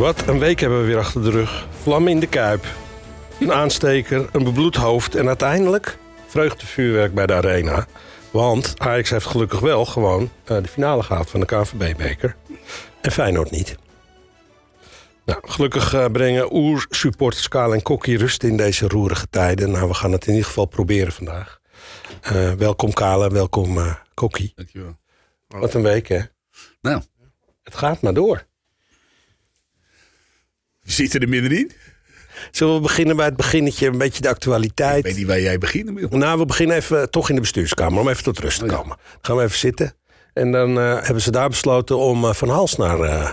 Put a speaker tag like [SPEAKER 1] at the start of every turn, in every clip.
[SPEAKER 1] Wat een week hebben we weer achter de rug. Vlam in de kuip. Een aansteker, een bebloed hoofd en uiteindelijk vreugdevuurwerk bij de arena. Want Ajax heeft gelukkig wel gewoon eh, de finale gehaald van de KNVB-beker. En Feyenoord niet. Nou, gelukkig eh, brengen oer-supporters Kaal en Kokkie rust in deze roerige tijden. Nou, we gaan het in ieder geval proberen vandaag. Eh, welkom Kale, welkom uh, Kokkie.
[SPEAKER 2] Dankjewel.
[SPEAKER 1] Wat een week, hè?
[SPEAKER 2] Nou,
[SPEAKER 1] Het gaat maar door.
[SPEAKER 2] Zitten er middenin.
[SPEAKER 1] Zullen we beginnen bij het beginnetje, een beetje de actualiteit?
[SPEAKER 2] Ik weet niet waar jij beginnen wil.
[SPEAKER 1] Nou, we beginnen even toch in de bestuurskamer om even tot rust te
[SPEAKER 2] Oh ja.
[SPEAKER 1] komen. Dan gaan we even zitten. En dan eh, hebben ze daar besloten om eh, Van Hals naar eh,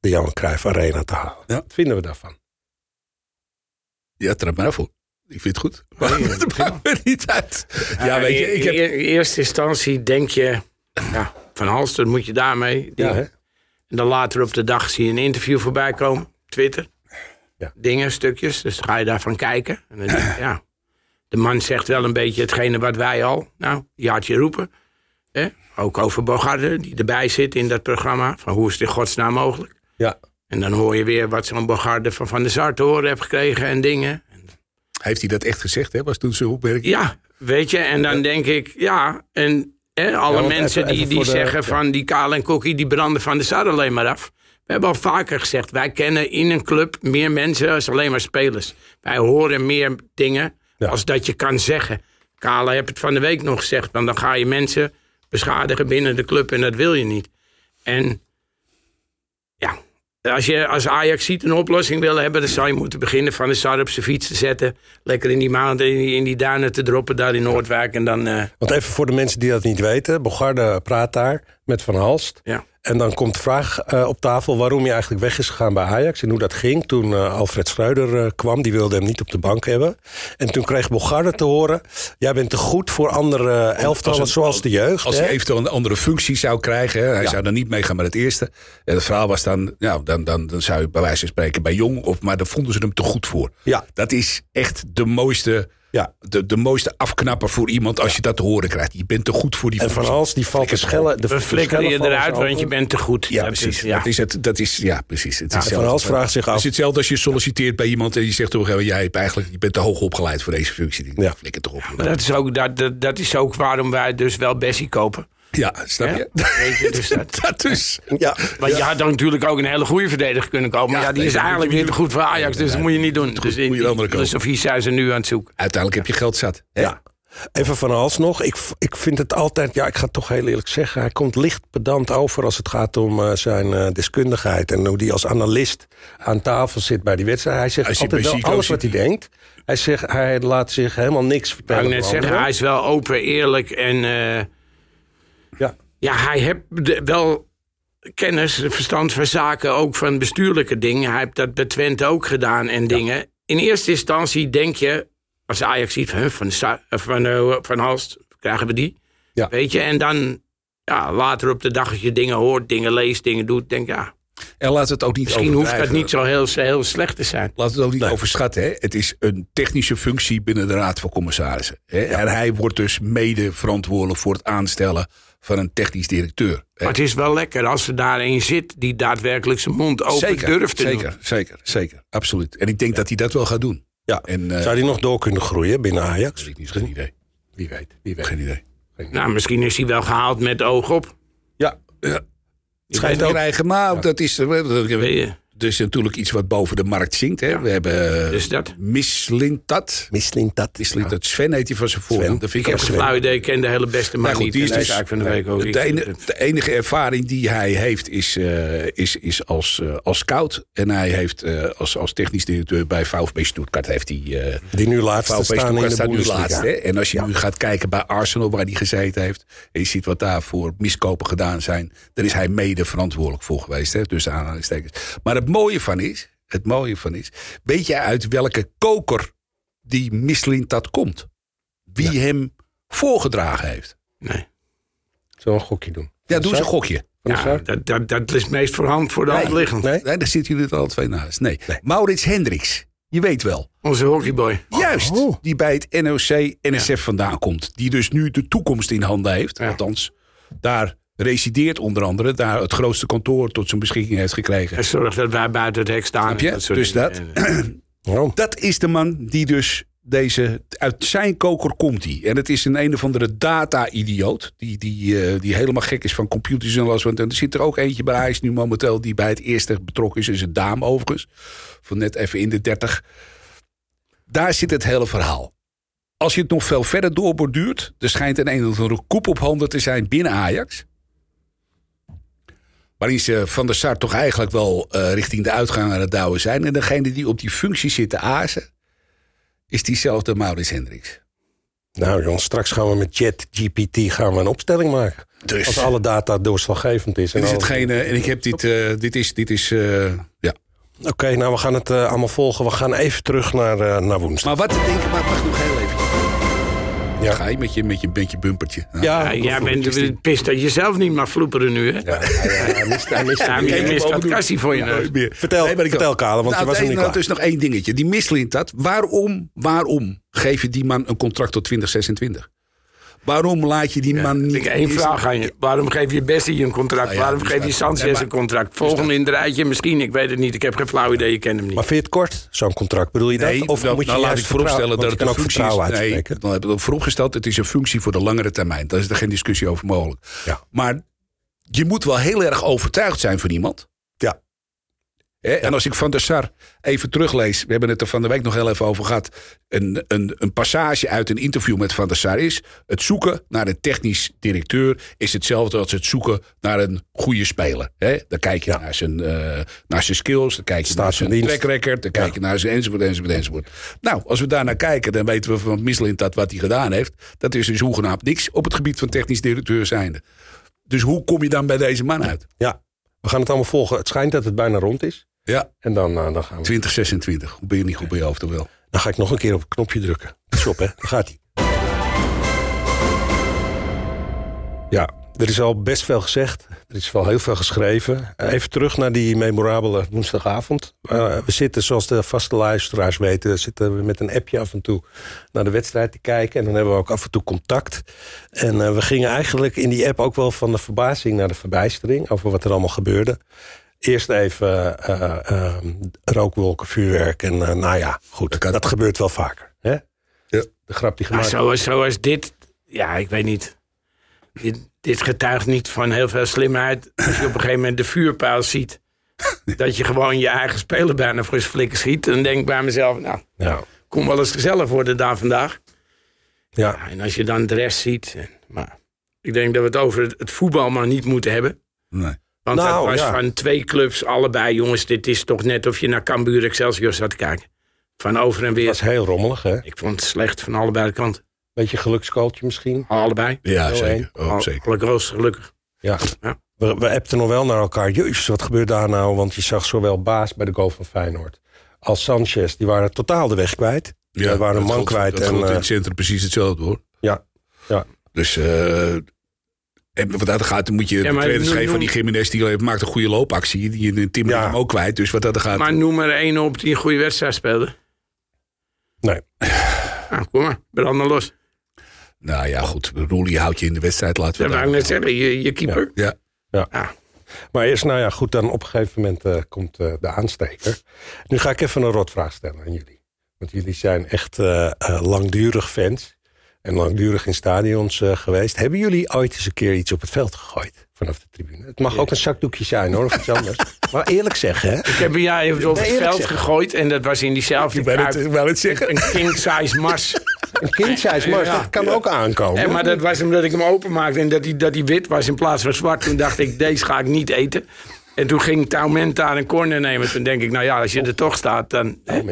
[SPEAKER 1] de Johan Cruijff Arena te halen.
[SPEAKER 2] Ja.
[SPEAKER 1] Wat vinden we daarvan?
[SPEAKER 2] Ja, trap maar voor. Ik vind het goed. Maar het maakt me niet uit. Ja, weet je, ik heb...
[SPEAKER 3] In in eerste instantie denk je, ja, van Hals, dat moet je daarmee.
[SPEAKER 1] Ja, hè?
[SPEAKER 3] En dan later op de dag zie je een interview voorbij komen, Twitter.
[SPEAKER 1] Ja.
[SPEAKER 3] Dingen, stukjes, dus ga je daarvan kijken. En dan ja, de man zegt wel een beetje hetgene wat wij al, nou, jaartje roepen. Hè? Ook over Bogarde, die erbij zit in dat programma. Van hoe is in godsnaam mogelijk?
[SPEAKER 1] Ja.
[SPEAKER 3] En dan hoor je weer wat zo'n Bogarde van Van der Sar te horen heeft gekregen en dingen.
[SPEAKER 2] Heeft hij dat echt gezegd, hè? Was toen zijn opmerking?
[SPEAKER 3] Ja, weet je, en dan denk ik, ja, en hè, alle
[SPEAKER 1] Ja,
[SPEAKER 3] mensen
[SPEAKER 1] even-
[SPEAKER 3] die,
[SPEAKER 1] even
[SPEAKER 3] die zeggen van die Kaal en Kokkie, die branden van de Sar alleen maar af. We hebben al vaker gezegd, wij kennen in een club meer mensen als alleen maar spelers. Wij horen meer dingen
[SPEAKER 1] Ja.
[SPEAKER 3] als dat je kan zeggen. Kale heb het van de week nog gezegd, want dan ga je mensen beschadigen binnen de club en dat wil je niet. En ja, als je als Ajax ziet een oplossing wil hebben, dan zou je moeten beginnen van de Sar op zijn fiets te zetten. Lekker in die maanden in die, in die duinen te droppen daar in Noordwijk. En dan, eh,
[SPEAKER 1] Want even voor de mensen die dat niet weten. Bogarde praat daar met Van Halst.
[SPEAKER 3] ja.
[SPEAKER 1] En dan komt de vraag eh, op tafel waarom hij eigenlijk weg is gegaan bij Ajax. En hoe dat ging toen eh, Alfred Schreuder eh, kwam. Die wilde hem niet op de bank hebben. En toen kreeg Bogarde te horen... jij bent te goed voor andere elftallen zoals de jeugd.
[SPEAKER 2] Als
[SPEAKER 1] hè?
[SPEAKER 2] hij eventueel een andere functie zou krijgen. Hè? Hij
[SPEAKER 1] Ja.
[SPEAKER 2] zou dan niet meegaan met het eerste. En het verhaal was dan, ja, dan, dan, dan zou je bij wijze van spreken bij Jong. Of, maar daar vonden ze hem te goed voor.
[SPEAKER 1] Ja.
[SPEAKER 2] Dat is echt de mooiste,
[SPEAKER 1] Ja.
[SPEAKER 2] de, de mooiste afknapper voor iemand als je dat te horen krijgt. Je bent te goed voor die
[SPEAKER 1] En Van. Hals die valt te schellen. De
[SPEAKER 3] We flikkeren je eruit, want je bent te goed.
[SPEAKER 2] Ja,
[SPEAKER 3] Dat
[SPEAKER 2] precies.
[SPEAKER 3] is- ja.
[SPEAKER 2] Dat is het. Dat is, ja, precies. Het is
[SPEAKER 1] Van. Hals vraagt zich
[SPEAKER 2] Het
[SPEAKER 1] af.
[SPEAKER 2] is hetzelfde als je solliciteert bij iemand en je zegt toch, jij hebt eigenlijk, je bent te hoog opgeleid voor deze functie.
[SPEAKER 1] Ja.
[SPEAKER 2] Ja. Flikker toch op.
[SPEAKER 3] Maar dat is, ook, dat, dat, dat is ook waarom wij dus wel Bessie kopen.
[SPEAKER 2] Ja, snap je?
[SPEAKER 3] Weet je, dus dat,
[SPEAKER 2] Dat dus.
[SPEAKER 1] Ja.
[SPEAKER 3] want je had dan natuurlijk ook een hele goede verdediger kunnen komen. Maar
[SPEAKER 2] Ja,
[SPEAKER 3] ja, die
[SPEAKER 2] nee,
[SPEAKER 3] is eigenlijk te goed voor Ajax. Dus dat moet je niet doen.
[SPEAKER 2] goed,
[SPEAKER 3] Dus
[SPEAKER 2] moet je de andere kant.
[SPEAKER 3] Dus Sofie zijn ze nu aan het zoeken.
[SPEAKER 2] Uiteindelijk heb je geld zat. hè?
[SPEAKER 1] Ja. Even van Hals nog. Ik, ik vind het altijd, ja, ik ga het toch heel eerlijk zeggen. Hij komt licht pedant over als het gaat om eh, zijn eh, deskundigheid. En hoe hij als analist aan tafel zit bij die wedstrijd. Hij zegt
[SPEAKER 2] Als je
[SPEAKER 1] altijd wel alles wat hij denkt. Hij, zegt, hij laat zich helemaal niks
[SPEAKER 3] Ik
[SPEAKER 1] vertellen.
[SPEAKER 3] wou net zeggen, hij is wel open, eerlijk en... eh,
[SPEAKER 1] Ja.
[SPEAKER 3] Hij heeft de- wel kennis, verstand van zaken, ook van bestuurlijke dingen. Hij heeft dat bij Twente ook gedaan en dingen. In eerste instantie denk je, als Ajax ziet van, huh, van, eh, van, eh, van Halst, krijgen we die.
[SPEAKER 1] Ja.
[SPEAKER 3] Weet je, en dan ja, later op de dag als je dingen hoort, dingen leest, dingen doet, denk ja,
[SPEAKER 2] En laat het ook niet
[SPEAKER 3] misschien hoeft dat niet zo heel, heel slecht te zijn.
[SPEAKER 2] Laat het ook niet
[SPEAKER 1] Nee.
[SPEAKER 2] overschatten. Hè? Het is een technische functie binnen de Raad van Commissarissen. Hè? En hij wordt dus mede verantwoordelijk voor het aanstellen van een technisch directeur.
[SPEAKER 3] Maar het is wel lekker als er daar een zit die daadwerkelijk zijn mond open durft te
[SPEAKER 2] zeker,
[SPEAKER 3] doen.
[SPEAKER 2] zeker, zeker, absoluut. En ik denk dat hij dat wel gaat doen.
[SPEAKER 1] Ja.
[SPEAKER 2] En, eh,
[SPEAKER 1] Zou hij nog door kunnen groeien binnen Ajax?
[SPEAKER 2] weet ik niet, geen idee.
[SPEAKER 1] Wie weet. Wie weet.
[SPEAKER 2] Geen idee.
[SPEAKER 3] Nou, misschien is hij wel gehaald met oog op.
[SPEAKER 1] Ja.
[SPEAKER 2] Ja.
[SPEAKER 1] Schijnt
[SPEAKER 2] Ook krijgen, maar dat is,
[SPEAKER 3] Weet je,
[SPEAKER 2] dat is natuurlijk iets wat boven de markt zingt. Hè? We hebben
[SPEAKER 3] Dus dat.
[SPEAKER 2] Mislintat. Mislintat. Sven heet hij van zijn voornaam.
[SPEAKER 1] Sven.
[SPEAKER 2] Dat
[SPEAKER 3] ik
[SPEAKER 2] vind
[SPEAKER 3] heb
[SPEAKER 2] ik
[SPEAKER 3] geen
[SPEAKER 2] ook
[SPEAKER 3] flauw idee, ik ken de hele beste man
[SPEAKER 2] Maar goed,
[SPEAKER 3] niet.
[SPEAKER 2] die is dus-
[SPEAKER 3] eigenlijk van de week ook.
[SPEAKER 2] De, ene- de enige ervaring die hij heeft is, eh, is, is als, eh, als scout. En hij heeft als, als technisch directeur bij VfB Stuttgart heeft hij...
[SPEAKER 1] Die nu laatste
[SPEAKER 2] VfB
[SPEAKER 1] staan in de
[SPEAKER 2] staat nu laatst. Hè? En als je nu gaat kijken bij Arsenal waar hij gezeten heeft... en je ziet wat daar voor miskopen gedaan zijn... dan is hij mede verantwoordelijk voor geweest. Hè? Dus aanhalingstekens. Maar het mooie van is... Het mooie van is... Weet je uit welke koker die Mislintat komt? Wie hem voorgedragen heeft?
[SPEAKER 3] Nee.
[SPEAKER 1] Zullen we een gokje doen?
[SPEAKER 2] Ja, doe eens een gokje.
[SPEAKER 3] Ja, dat, dat, dat is meest voor hand voor de hand liggend.
[SPEAKER 1] Nee?
[SPEAKER 2] Nee, daar zitten jullie er alle twee naast. Nee. Maurits Hendricks. Je weet wel.
[SPEAKER 3] Onze hockeyboy.
[SPEAKER 2] Juist.
[SPEAKER 1] Oh.
[SPEAKER 2] Die bij het NOC, NSF vandaan komt. Die dus nu de toekomst in handen heeft.
[SPEAKER 3] Ja.
[SPEAKER 2] Althans, daar resideert onder andere. Daar het grootste kantoor tot zijn beschikking heeft gekregen.
[SPEAKER 3] En zorg dat wij buiten het hek staan.
[SPEAKER 2] Je?
[SPEAKER 3] soort
[SPEAKER 2] Dus dat-. Dat is de man die dus deze... Uit zijn koker komt hij. En het is een een of andere data-idioot. Die, die, eh, die helemaal gek is van computers en alles. Want er zit er ook eentje bij. Hij is nu momenteel die bij het eerste betrokken is. is een dame overigens. Van net even in de dertig. Daar zit het hele verhaal. Als je het nog veel verder doorborduurt... er schijnt een een of andere koep op handen te zijn binnen Ajax... waarin ze Van der Sar toch eigenlijk wel eh, richting de uitgang aan het douwen zijn. En degene die op die functie zit te azen... is diezelfde Maurits Hendricks.
[SPEAKER 1] Nou Jon, straks gaan we met ChatGPT gaan we een opstelling maken.
[SPEAKER 2] Dus
[SPEAKER 1] Als alle data doorslaggevend is. En
[SPEAKER 2] is
[SPEAKER 1] al-
[SPEAKER 2] hetgene... En ik heb dit... eh, dit is... Dit is eh, ja.
[SPEAKER 1] Oké, nou we gaan het eh, allemaal volgen. We gaan even terug naar, eh, naar woensdag.
[SPEAKER 2] Maar wat te denken... Maar wacht nog heel even.
[SPEAKER 1] Ja.
[SPEAKER 2] Ga je met je, met je, met je bumpertje. Nou,
[SPEAKER 1] Ja,
[SPEAKER 3] Ja, jij bent pist dat je zelf niet mag vloeperen nu, hè?
[SPEAKER 1] Ja, ja, ja, hij mist, hij mist
[SPEAKER 2] Ik
[SPEAKER 3] mist dat kassie voor je neus.
[SPEAKER 1] Vertel,
[SPEAKER 2] Nee, maar ik-
[SPEAKER 1] vertel Kale, want
[SPEAKER 2] Nou,
[SPEAKER 1] je was er niet
[SPEAKER 2] nou,
[SPEAKER 1] klaar.
[SPEAKER 2] Het is nog één dingetje. Die mislint dat. Waarom, waarom geef je die man een contract tot 2026? Waarom laat je die man niet...
[SPEAKER 3] Ik heb één vraag aan je. Waarom geef je Bessie een contract?
[SPEAKER 2] Nou ja,
[SPEAKER 3] Waarom geef je Sanchez
[SPEAKER 2] maar-
[SPEAKER 3] een contract? Volgende in het rijtje misschien. Ik weet het niet. Ik heb geen flauw idee. Ik ken hem niet.
[SPEAKER 1] Maar vind je het kort, zo'n contract? Bedoel je dat? Of
[SPEAKER 2] dan,
[SPEAKER 1] moet je
[SPEAKER 2] dan laat ik vooropstellen dat het een functie is. Nee, dan heb ik het vooropgesteld. Het is een functie voor de langere termijn. Daar is er geen discussie over mogelijk.
[SPEAKER 1] Ja.
[SPEAKER 2] Maar je moet wel heel erg overtuigd zijn van iemand. Hè, En als ik Van der Sar even teruglees, we hebben het er van de week nog heel even over gehad. Een, een, een passage uit een interview met Van der Sar is: het zoeken naar een technisch directeur is hetzelfde als het zoeken naar een goede speler. Hè? Dan kijk je
[SPEAKER 1] Ja.
[SPEAKER 2] naar, zijn, eh, naar zijn skills, dan kijk je
[SPEAKER 1] Staat
[SPEAKER 2] naar zijn
[SPEAKER 1] dienst.
[SPEAKER 2] track record, dan kijk je naar zijn enzovoort, enzovoort, enzovoort. Nou, als we daar naar kijken, dan weten we van Misselint dat wat hij gedaan heeft. Dat is dus hoegenaamd niks op het gebied van technisch directeur zijnde. Dus hoe kom je dan bij deze man uit?
[SPEAKER 1] Ja, we gaan het allemaal volgen. Het schijnt dat het bijna rond is.
[SPEAKER 2] Ja,
[SPEAKER 1] En dan, eh, dan, gaan we,
[SPEAKER 2] 2026. Hoe ben je niet goed bij je hoofd, wel?
[SPEAKER 1] dan ga ik nog een keer op het knopje drukken. Stop, hè. Dan gaat hij. Ja, er is al best veel gezegd. Er is wel heel veel geschreven. Eh, Even terug naar die memorabele woensdagavond. Eh, we zitten, zoals de vaste luisteraars weten... zitten we met een appje af en toe naar de wedstrijd te kijken. En dan hebben we ook af en toe contact. En we gingen eigenlijk in die app ook wel van de verbazing naar de verbijstering... over wat er allemaal gebeurde. Eerst even eh, eh, rookwolken, vuurwerk. En eh, nou ja, goed, dat, gebeurt wel vaker. Hè?
[SPEAKER 2] Ja.
[SPEAKER 1] De grap die
[SPEAKER 3] Maar
[SPEAKER 1] gemaakt
[SPEAKER 3] zoals, zoals dit, ja, ik weet niet. Dit, dit getuigt niet van heel veel slimheid. Als je op een gegeven moment de vuurpijl ziet. dat je gewoon je eigen speler bijna voor zijn flikken schiet. Dan denk ik bij mezelf, nou,
[SPEAKER 1] Ja,
[SPEAKER 3] kom wel eens gezellig worden daar vandaag.
[SPEAKER 1] ja.
[SPEAKER 3] Ja, en als je dan de rest ziet. en- Maar ik denk dat we het over het, het voetbal maar niet moeten hebben.
[SPEAKER 2] Nee.
[SPEAKER 3] Want
[SPEAKER 1] Nou,
[SPEAKER 3] dat was
[SPEAKER 1] ja.
[SPEAKER 3] van twee clubs, allebei. Jongens, dit is toch net of je naar Cambuur Excelsior zat te kijken. Van over en weer.
[SPEAKER 1] was heel rommelig, hè?
[SPEAKER 3] Ik vond het slecht van allebei de kanten.
[SPEAKER 1] Beetje gelukskooltje misschien.
[SPEAKER 3] Allebei.
[SPEAKER 2] Ja, zeker.
[SPEAKER 1] één.
[SPEAKER 2] Oh,
[SPEAKER 3] Al-
[SPEAKER 2] zeker.
[SPEAKER 3] Gelukkig, gelukkig.
[SPEAKER 1] Ja.
[SPEAKER 3] Ja.
[SPEAKER 1] We, we appten nog wel naar elkaar. Jezus, wat gebeurt daar nou? Want je zag zowel Baas bij de goal van Feyenoord... als Sanchez, die waren totaal de weg kwijt. Ja, waren een
[SPEAKER 2] dat
[SPEAKER 1] man
[SPEAKER 2] geldt-
[SPEAKER 1] kwijt.
[SPEAKER 2] Dat
[SPEAKER 1] en,
[SPEAKER 2] in
[SPEAKER 1] eh,
[SPEAKER 2] het centrum precies hetzelfde hoor.
[SPEAKER 1] ja, ja.
[SPEAKER 2] Dus eh en wat dat gaat, dan moet je
[SPEAKER 3] Ja,
[SPEAKER 2] de
[SPEAKER 3] maar
[SPEAKER 2] trainers
[SPEAKER 3] noem-
[SPEAKER 2] geven van die Jiménez, die maakt een goede loopactie. Die Tim
[SPEAKER 1] Ja.
[SPEAKER 2] hem ook kwijt. Dus wat dat gaat.
[SPEAKER 3] Maar noem er één op die een goede wedstrijd speelde.
[SPEAKER 1] Nee.
[SPEAKER 3] Nou, kom maar, brand maar los.
[SPEAKER 2] Nou ja, goed. Roelie houdt je in de wedstrijd. Laten we
[SPEAKER 3] Dat wou ik net zeggen, je, je keeper.
[SPEAKER 2] Ja.
[SPEAKER 3] Ja.
[SPEAKER 1] Maar eerst, nou ja, goed, dan op een gegeven moment eh, komt eh, de aansteker. Nu ga ik even een rotvraag stellen aan jullie. Want jullie zijn echt eh, eh, langdurig fans. En langdurig in stadions eh, geweest. Hebben jullie ooit eens een keer iets op het veld gegooid? Vanaf de tribune. Het mag ook een zakdoekje zijn hoor, of iets anders. Maar eerlijk zeggen, hè?
[SPEAKER 3] Ik heb een jaar even op het veld
[SPEAKER 1] zeggen.
[SPEAKER 3] gegooid. En dat was in diezelfde
[SPEAKER 2] Ik wou het, ik wou het zeggen.
[SPEAKER 3] Een king size mars.
[SPEAKER 1] Een kindsize mars,
[SPEAKER 3] Ja.
[SPEAKER 1] dat kan ook aankomen.
[SPEAKER 3] En, maar dat was omdat ik hem openmaakte en dat hij, dat hij wit was in plaats van zwart. Toen dacht ik, deze ga ik niet eten. En toen ging Taument daar een corner nemen. Toen denk ik, nou ja, als je er toch staat, dan... hè.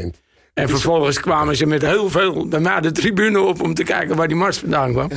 [SPEAKER 3] En vervolgens kwamen ze met heel veel mij de tribune op om te kijken waar die mars vandaan kwam.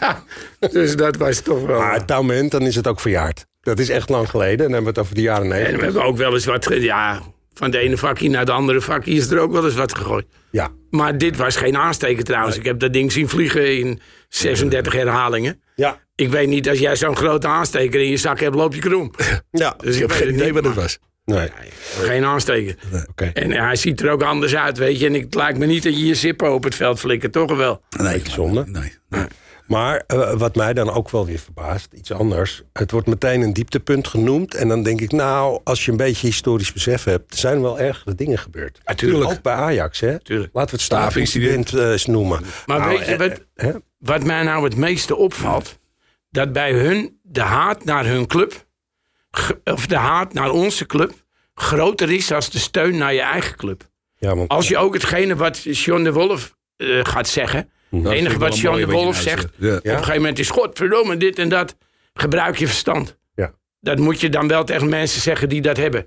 [SPEAKER 3] dus dat was toch wel.
[SPEAKER 1] Maar het moment, dan is het ook verjaard. Dat is echt lang geleden. En dan hebben we het over de jaren
[SPEAKER 3] En we hebben ook wel eens wat. Ja, van de ene vakje naar de andere vakje is er ook wel eens wat gegooid.
[SPEAKER 1] Ja,
[SPEAKER 3] Maar dit was geen aansteker trouwens. Ik heb dat ding zien vliegen in 36 herhalingen.
[SPEAKER 1] ja,
[SPEAKER 3] Ik weet niet, als jij zo'n grote aansteker in je zak hebt, loop je krom.
[SPEAKER 1] ja.
[SPEAKER 3] Dus
[SPEAKER 2] Ik heb
[SPEAKER 3] weet
[SPEAKER 2] geen idee
[SPEAKER 3] niet,
[SPEAKER 2] wat het was.
[SPEAKER 1] Nee,
[SPEAKER 3] Geen aansteker.
[SPEAKER 1] oké.
[SPEAKER 3] En hij ziet er ook anders uit, weet je. En het lijkt me niet dat je je zipper op het veld flikkert, toch wel?
[SPEAKER 2] Nee,
[SPEAKER 1] zonde.
[SPEAKER 2] Nee, nee.
[SPEAKER 1] Maar eh, wat mij dan ook wel weer verbaast, iets anders. Het wordt meteen een dieptepunt genoemd. En dan denk ik, nou, als je een beetje historisch besef hebt... er zijn wel ergere dingen gebeurd.
[SPEAKER 3] Natuurlijk.
[SPEAKER 1] Ook bij Ajax, hè?
[SPEAKER 3] Tuurlijk.
[SPEAKER 1] Laten we het staafincident eh, eens noemen.
[SPEAKER 3] Maar
[SPEAKER 1] Nou,
[SPEAKER 3] weet je
[SPEAKER 1] eh,
[SPEAKER 3] wat,
[SPEAKER 1] hè?
[SPEAKER 3] wat mij nou het meeste opvalt? Dat bij hun de haat naar hun club, of de haat naar onze club, groter is als de steun naar je eigen club.
[SPEAKER 1] Ja, want,
[SPEAKER 3] Als je ook hetgene wat John de Wolf eh, gaat zeggen, het enige wat John de Wolf zegt,
[SPEAKER 2] Ja.
[SPEAKER 3] op een gegeven moment is godverdomme dit en dat, gebruik je verstand.
[SPEAKER 1] Ja.
[SPEAKER 3] Dat moet je dan wel tegen mensen zeggen die dat hebben.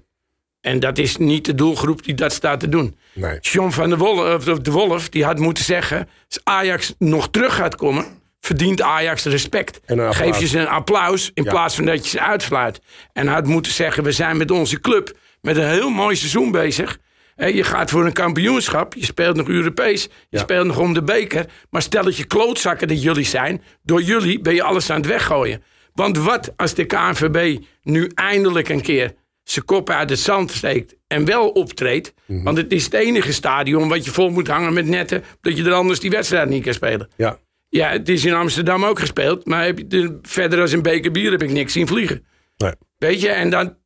[SPEAKER 3] En dat is niet de doelgroep die dat staat te doen.
[SPEAKER 1] nee.
[SPEAKER 3] John van der Wolf, of de Wolf die had moeten zeggen... als Ajax nog terug gaat komen... verdient Ajax respect. Geef je ze een applaus in
[SPEAKER 1] Ja.
[SPEAKER 3] plaats van dat je ze uitfluit. En had moeten zeggen... we zijn met onze club met een heel mooi seizoen bezig... Hè, Je gaat voor een kampioenschap. Je speelt nog Europees. Je
[SPEAKER 1] Ja.
[SPEAKER 3] speelt nog om de beker. Maar stel dat je klootzakken dat jullie zijn. Door jullie ben je alles aan het weggooien. Want wat als de KNVB nu eindelijk een keer zijn kop uit het zand steekt en wel optreedt.
[SPEAKER 1] Mhm.
[SPEAKER 3] Want het is het enige stadion wat je vol moet hangen met netten. Dat je er anders die wedstrijd niet kan spelen.
[SPEAKER 1] Ja.
[SPEAKER 3] Ja, het is in Amsterdam ook gespeeld. Maar heb je de, verder als een beker bier heb ik niks zien vliegen.
[SPEAKER 1] Nee.
[SPEAKER 3] Weet je, en dan,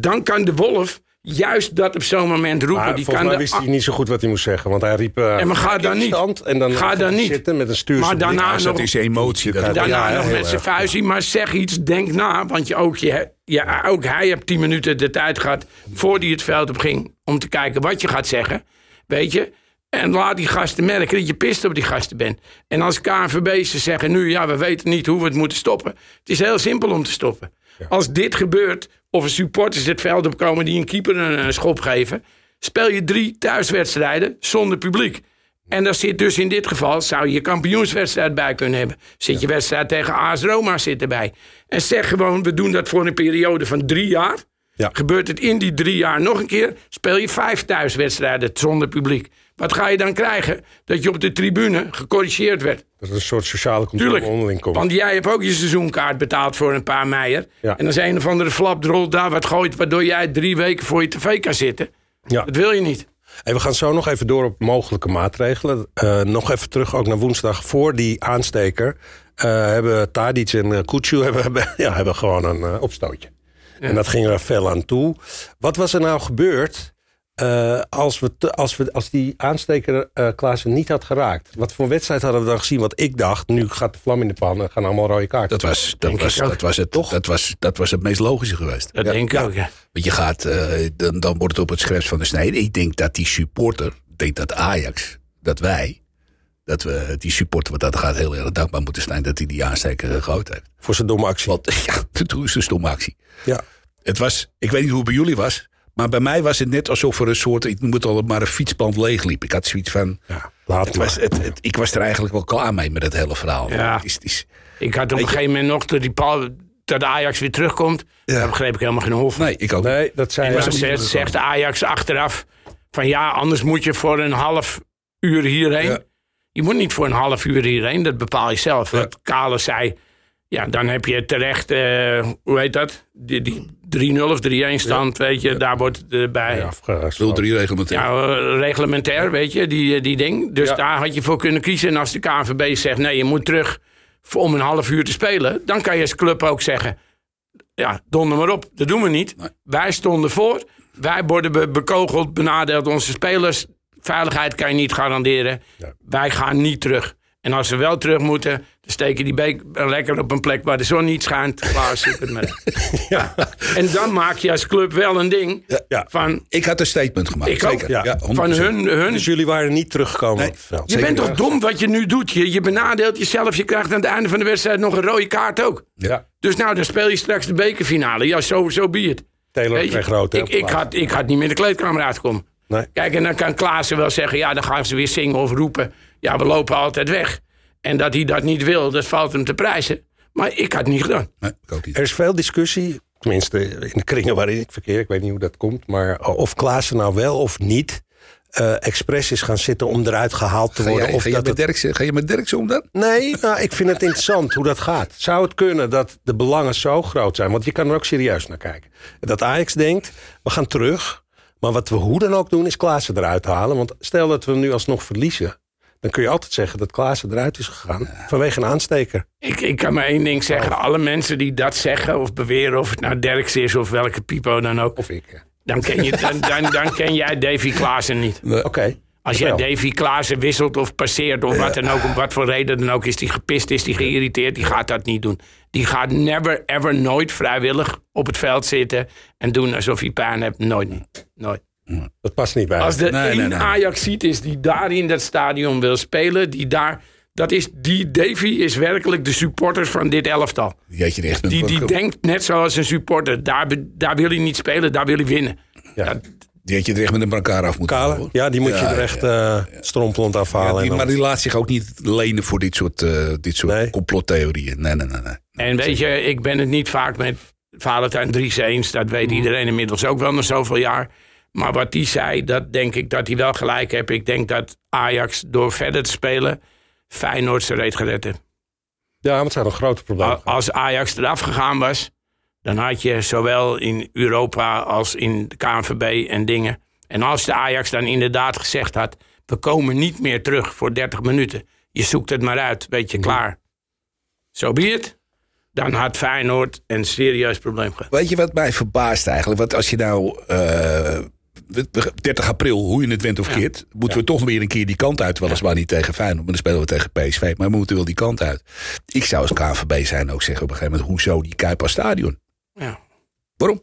[SPEAKER 3] dan kan de Wolf juist dat op zo'n moment roepen.
[SPEAKER 1] Maar
[SPEAKER 3] die
[SPEAKER 1] volgens
[SPEAKER 3] kan
[SPEAKER 1] mij
[SPEAKER 3] de,
[SPEAKER 1] wist hij niet zo goed wat hij moest zeggen. Want hij riep... eh,
[SPEAKER 3] En maar ga dan niet.
[SPEAKER 1] stand En dan
[SPEAKER 3] Ga
[SPEAKER 1] gaat
[SPEAKER 3] dan niet.
[SPEAKER 1] zitten met een stuurse
[SPEAKER 3] Maar daarna
[SPEAKER 1] blik.
[SPEAKER 2] Dat
[SPEAKER 3] nog-
[SPEAKER 2] is emotie. Dat
[SPEAKER 3] Daarna
[SPEAKER 1] Ja,
[SPEAKER 3] nog met zijn
[SPEAKER 1] erg.
[SPEAKER 3] vuistje. Maar zeg iets, denk na. Want je ook, je, ja, ook hij heeft tien minuten de tijd gehad... voordat hij het veld op ging... om te kijken wat je gaat zeggen. Weet je? En laat die gasten merken dat je pist op die gasten bent. En als KNVB ze zeggen nu... ja, we weten niet hoe we het moeten stoppen. Het is heel simpel om te stoppen. Als dit gebeurt... of er supporters het veld opkomen... die een keeper een, een schop geven... speel je drie thuiswedstrijden zonder publiek. En daar zit dus in dit geval, zou je je kampioenswedstrijd bij kunnen hebben. Zit je wedstrijd tegen AS Roma zit erbij. En zeg gewoon, we doen dat voor een periode van drie jaar.
[SPEAKER 1] Ja.
[SPEAKER 3] Gebeurt het in die drie jaar nog een keer, speel je vijf thuiswedstrijden zonder publiek. Wat ga je dan krijgen? Dat je op de tribune gecorrigeerd werd.
[SPEAKER 1] Dat er een soort sociale controle onderling komt.
[SPEAKER 3] Want jij hebt ook je seizoenkaart betaald voor een paar meijer.
[SPEAKER 1] Ja.
[SPEAKER 3] En als een of andere flapdrol daar wat gooit... waardoor jij drie weken voor je tv kan zitten.
[SPEAKER 1] Ja.
[SPEAKER 3] Dat wil je niet.
[SPEAKER 1] En we gaan zo nog even door op mogelijke maatregelen. Eh, nog even terug ook naar woensdag voor die aansteker. eh, hebben Tadic en uh, Kutsu hebben, hebben, ja, hebben gewoon een eh, opstootje. En dat ging er fel aan toe. Wat was er nou gebeurd eh, als, we te- als, we, als die aansteker eh Klaassen niet had geraakt? Wat voor wedstrijd hadden we dan gezien? Want ik dacht, nu gaat de vlam in de pan en gaan allemaal rode kaarten.
[SPEAKER 2] Dat was, dat, was, dat, was het, dat, was, dat was het meest logische geweest.
[SPEAKER 3] Dat denk ik ook, ja.
[SPEAKER 2] Want je gaat, eh, dan, dan wordt het op het scherp van de snede. Ik denk dat die supporter, ik denk dat Ajax, dat wij, dat we die supporter, wat dat gaat, heel erg dankbaar moeten zijn dat hij die aansteker gegooid heeft.
[SPEAKER 1] Voor zijn domme actie.
[SPEAKER 2] Want ja, toen is een stomme actie.
[SPEAKER 1] Ja.
[SPEAKER 2] Het was, ik weet niet hoe het bij jullie was, maar bij mij was het net alsof er een soort, ik het al maar een fietsband leegliep. Ik had zoiets van,
[SPEAKER 1] Ja, laat
[SPEAKER 2] het
[SPEAKER 1] maar.
[SPEAKER 2] was, het, het- ik was er eigenlijk wel klaar mee met het hele verhaal.
[SPEAKER 3] Ja.
[SPEAKER 2] Het is, is-
[SPEAKER 3] Ik had op een gegeven moment nog dat, die Paul, dat Ajax weer terugkomt. Daar begreep ik helemaal geen van.
[SPEAKER 2] nee, ik ook niet.
[SPEAKER 1] Nee, dat
[SPEAKER 3] dan
[SPEAKER 1] ook niet.
[SPEAKER 3] zegt, zegt Ajax achteraf van ja, anders moet je voor een half uur hierheen.
[SPEAKER 2] Ja.
[SPEAKER 3] Je moet niet voor een half uur hierheen, dat bepaal je zelf. Wat Kale zei, ja, dan heb je terecht, eh, hoe heet dat? Die, die 3-0 of 3-1 stand, weet je, daar wordt het eh, bij.
[SPEAKER 1] Ja,
[SPEAKER 3] Ja.
[SPEAKER 1] afgesloten.
[SPEAKER 2] 0-3 reglementair.
[SPEAKER 3] reglementair, weet je, die, die ding. Dus
[SPEAKER 1] Ja.
[SPEAKER 3] daar had je voor kunnen kiezen. En als de KNVB zegt, nee, je moet terug voor- om een half uur te spelen, dan kan je als club ook zeggen, ja, donder maar op. Dat doen we niet.
[SPEAKER 2] Nee.
[SPEAKER 3] Wij stonden voor. Wij worden be- bekogeld, benadeeld onze spelers. Veiligheid kan je niet garanderen.
[SPEAKER 1] Ja.
[SPEAKER 3] Wij gaan niet terug. En als we wel terug moeten, dan steken die beek lekker op een plek waar de zon niet schijnt. Klaar, zit het maar.
[SPEAKER 1] Ja.
[SPEAKER 3] En dan maak je als club wel een ding
[SPEAKER 1] Ja.
[SPEAKER 3] van,
[SPEAKER 2] Ik had een statement gemaakt.
[SPEAKER 3] Ik ook.
[SPEAKER 2] Zeker.
[SPEAKER 1] Ja.
[SPEAKER 2] Ja, 100%.
[SPEAKER 3] van hun, hun
[SPEAKER 1] Dus jullie waren niet teruggekomen
[SPEAKER 2] Nee.
[SPEAKER 1] veld.
[SPEAKER 3] je bent toch dom wat je nu doet? Je, je benadeelt jezelf. Je krijgt aan het einde van de wedstrijd nog een rode kaart ook.
[SPEAKER 1] Ja.
[SPEAKER 3] Dus nou, dan speel je straks de bekerfinale. Ja, zo, zo be het.
[SPEAKER 1] Taylor kreeg hè,
[SPEAKER 3] ik, ik, had, ik had niet meer de kleedkamer uitkomen.
[SPEAKER 1] Nee.
[SPEAKER 3] Kijk, en dan kan Klaassen wel zeggen... ja, dan gaan ze weer zingen of roepen. Ja, we lopen altijd weg. En dat hij dat niet wil, dat valt hem te prijzen. Maar ik had het niet gedaan.
[SPEAKER 2] Nee, ik ook niet.
[SPEAKER 1] Er is veel discussie, tenminste in de kringen waarin ik verkeer. Ik weet niet hoe dat komt. Maar of Klaassen nou wel of niet eh expres is gaan zitten om eruit gehaald te
[SPEAKER 2] Ga
[SPEAKER 1] worden.
[SPEAKER 2] jij,
[SPEAKER 1] of
[SPEAKER 2] ga,
[SPEAKER 1] dat
[SPEAKER 2] met
[SPEAKER 1] het-
[SPEAKER 2] Derksen, ga je met Derksen om dan?
[SPEAKER 1] Nee, nou, ik vind het interessant hoe dat gaat. Zou het kunnen dat de belangen zo groot zijn? Want je kan er ook serieus naar kijken. Dat Ajax denkt, we gaan terug. Maar wat we hoe dan ook doen, is Klaassen eruit halen. Want stel dat we nu alsnog verliezen. Dan kun je altijd zeggen dat Klaassen eruit is gegaan vanwege een aansteker.
[SPEAKER 3] Ik, ik kan maar één ding zeggen. Alle mensen die dat zeggen of beweren, of het nou Derks is of welke pipo dan ook.
[SPEAKER 2] Of ik.
[SPEAKER 3] Dan ken, je, dan, dan, dan ken jij Davy Klaassen niet.
[SPEAKER 1] Oké.
[SPEAKER 3] Als jij. Davy Klaassen wisselt of passeert of wat dan ook, om wat voor reden dan ook, is die gepist, is die geïrriteerd, die gaat dat niet doen. Die gaat never, ever, nooit vrijwillig op het veld zitten en doen alsof hij pijn hebt. Nooit niet. Nooit.
[SPEAKER 1] Dat past niet bij
[SPEAKER 3] Als er
[SPEAKER 2] Nee,
[SPEAKER 3] één
[SPEAKER 2] nee, nee.
[SPEAKER 3] Ajax ziet is die daar in dat stadion wil spelen, die daar, dat is, die Davy is werkelijk de supporter van dit elftal.
[SPEAKER 2] Die had je er echt met
[SPEAKER 3] Die, die denkt net zoals een supporter, daar, daar wil hij niet spelen, daar wil hij winnen.
[SPEAKER 1] Ja.
[SPEAKER 3] Ja,
[SPEAKER 2] die had je er echt met elkaar af moeten halen.
[SPEAKER 1] ja, die moet je
[SPEAKER 2] Ja,
[SPEAKER 1] er echt eh, strompelend afhalen.
[SPEAKER 2] Ja, die,
[SPEAKER 1] en dan-
[SPEAKER 2] maar die laat zich ook niet lenen voor dit soort, eh, dit soort
[SPEAKER 1] Nee.
[SPEAKER 2] complottheorieën. Nee, nee, nee. nee.
[SPEAKER 3] En weet je, ik ben het niet vaak met Valentijn Dries eens. Dat weet
[SPEAKER 2] Mhm.
[SPEAKER 3] iedereen inmiddels ook wel na zoveel jaar. Maar wat die zei, dat denk ik dat hij wel gelijk heeft. Ik denk dat Ajax door verder te spelen Feyenoord zijn reet gered heeft.
[SPEAKER 1] Ja, maar het zijn nog grote problemen.
[SPEAKER 3] Al- Als Ajax eraf gegaan was, dan had je zowel in Europa als in de KNVB en dingen. En als de Ajax dan inderdaad gezegd had, we komen niet meer terug voor 30 minuten. Je zoekt het maar uit, weet je, klaar. Zo be het. Dan had Feyenoord een serieus probleem gehad.
[SPEAKER 2] Weet je wat mij verbaast eigenlijk? Want als je nou... eh, 30 april, hoe je het went of keert... moeten we toch weer een keer die kant uit. Weliswaar niet tegen Feyenoord, maar dan spelen we tegen PSV. Maar we moeten wel die kant uit. Ik zou als KNVB zijn ook zeggen op een gegeven moment... hoezo die Kuip als stadion?
[SPEAKER 3] Ja.
[SPEAKER 2] Waarom?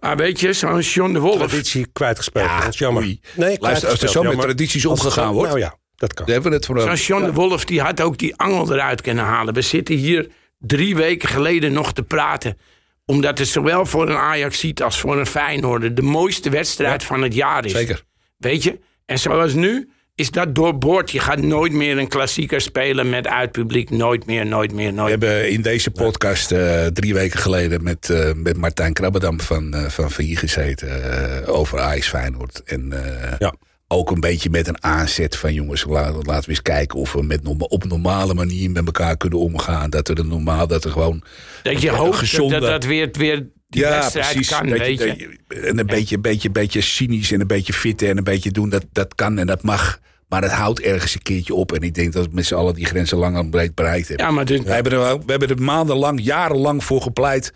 [SPEAKER 3] Maar weet je, zo'n John de Wolf.
[SPEAKER 1] Traditie kwijtgespeeld.
[SPEAKER 2] Ja,
[SPEAKER 1] dat is jammer.
[SPEAKER 2] oei.
[SPEAKER 1] Nee,
[SPEAKER 2] Luister, als er zo met tradities omgegaan wordt...
[SPEAKER 1] Nou ja, dat kan.
[SPEAKER 2] hebben we het voor
[SPEAKER 3] Zo'n John de Wolf, die had ook die angel eruit kunnen halen. We zitten hier drie weken geleden nog te praten. Omdat het zowel voor een Ajax ziet als voor een Feyenoord de mooiste wedstrijd van het jaar is.
[SPEAKER 2] Zeker.
[SPEAKER 3] Weet je? En zoals nu is dat doorboord. Je gaat nooit meer een klassieker spelen met uitpubliek. Nooit meer, nooit meer,
[SPEAKER 2] We
[SPEAKER 3] nooit
[SPEAKER 2] hebben in deze podcast eh, drie weken geleden met, eh, met Martijn Krabbedam van, eh van VI gezeten over Ajax Feyenoord. En
[SPEAKER 1] Ja.
[SPEAKER 2] Ook een beetje met een aanzet van jongens, laten, we eens kijken of we met op normale manier met elkaar kunnen omgaan. Dat er een normaal, dat er gewoon
[SPEAKER 3] Dat je hoopt
[SPEAKER 2] gezonde-
[SPEAKER 3] dat dat weer, weer die wedstrijd kan,
[SPEAKER 2] Dat
[SPEAKER 3] weet je.
[SPEAKER 2] dat En een beetje, beetje, beetje cynisch en een beetje fitten en een beetje doen, dat, dat kan en dat mag. Maar het houdt ergens een keertje op. En ik denk dat we met z'n allen die grenzen lang en breed bereikt hebben.
[SPEAKER 3] Ja, maar dit,
[SPEAKER 2] We, hebben er, we hebben er maandenlang, jarenlang voor gepleit.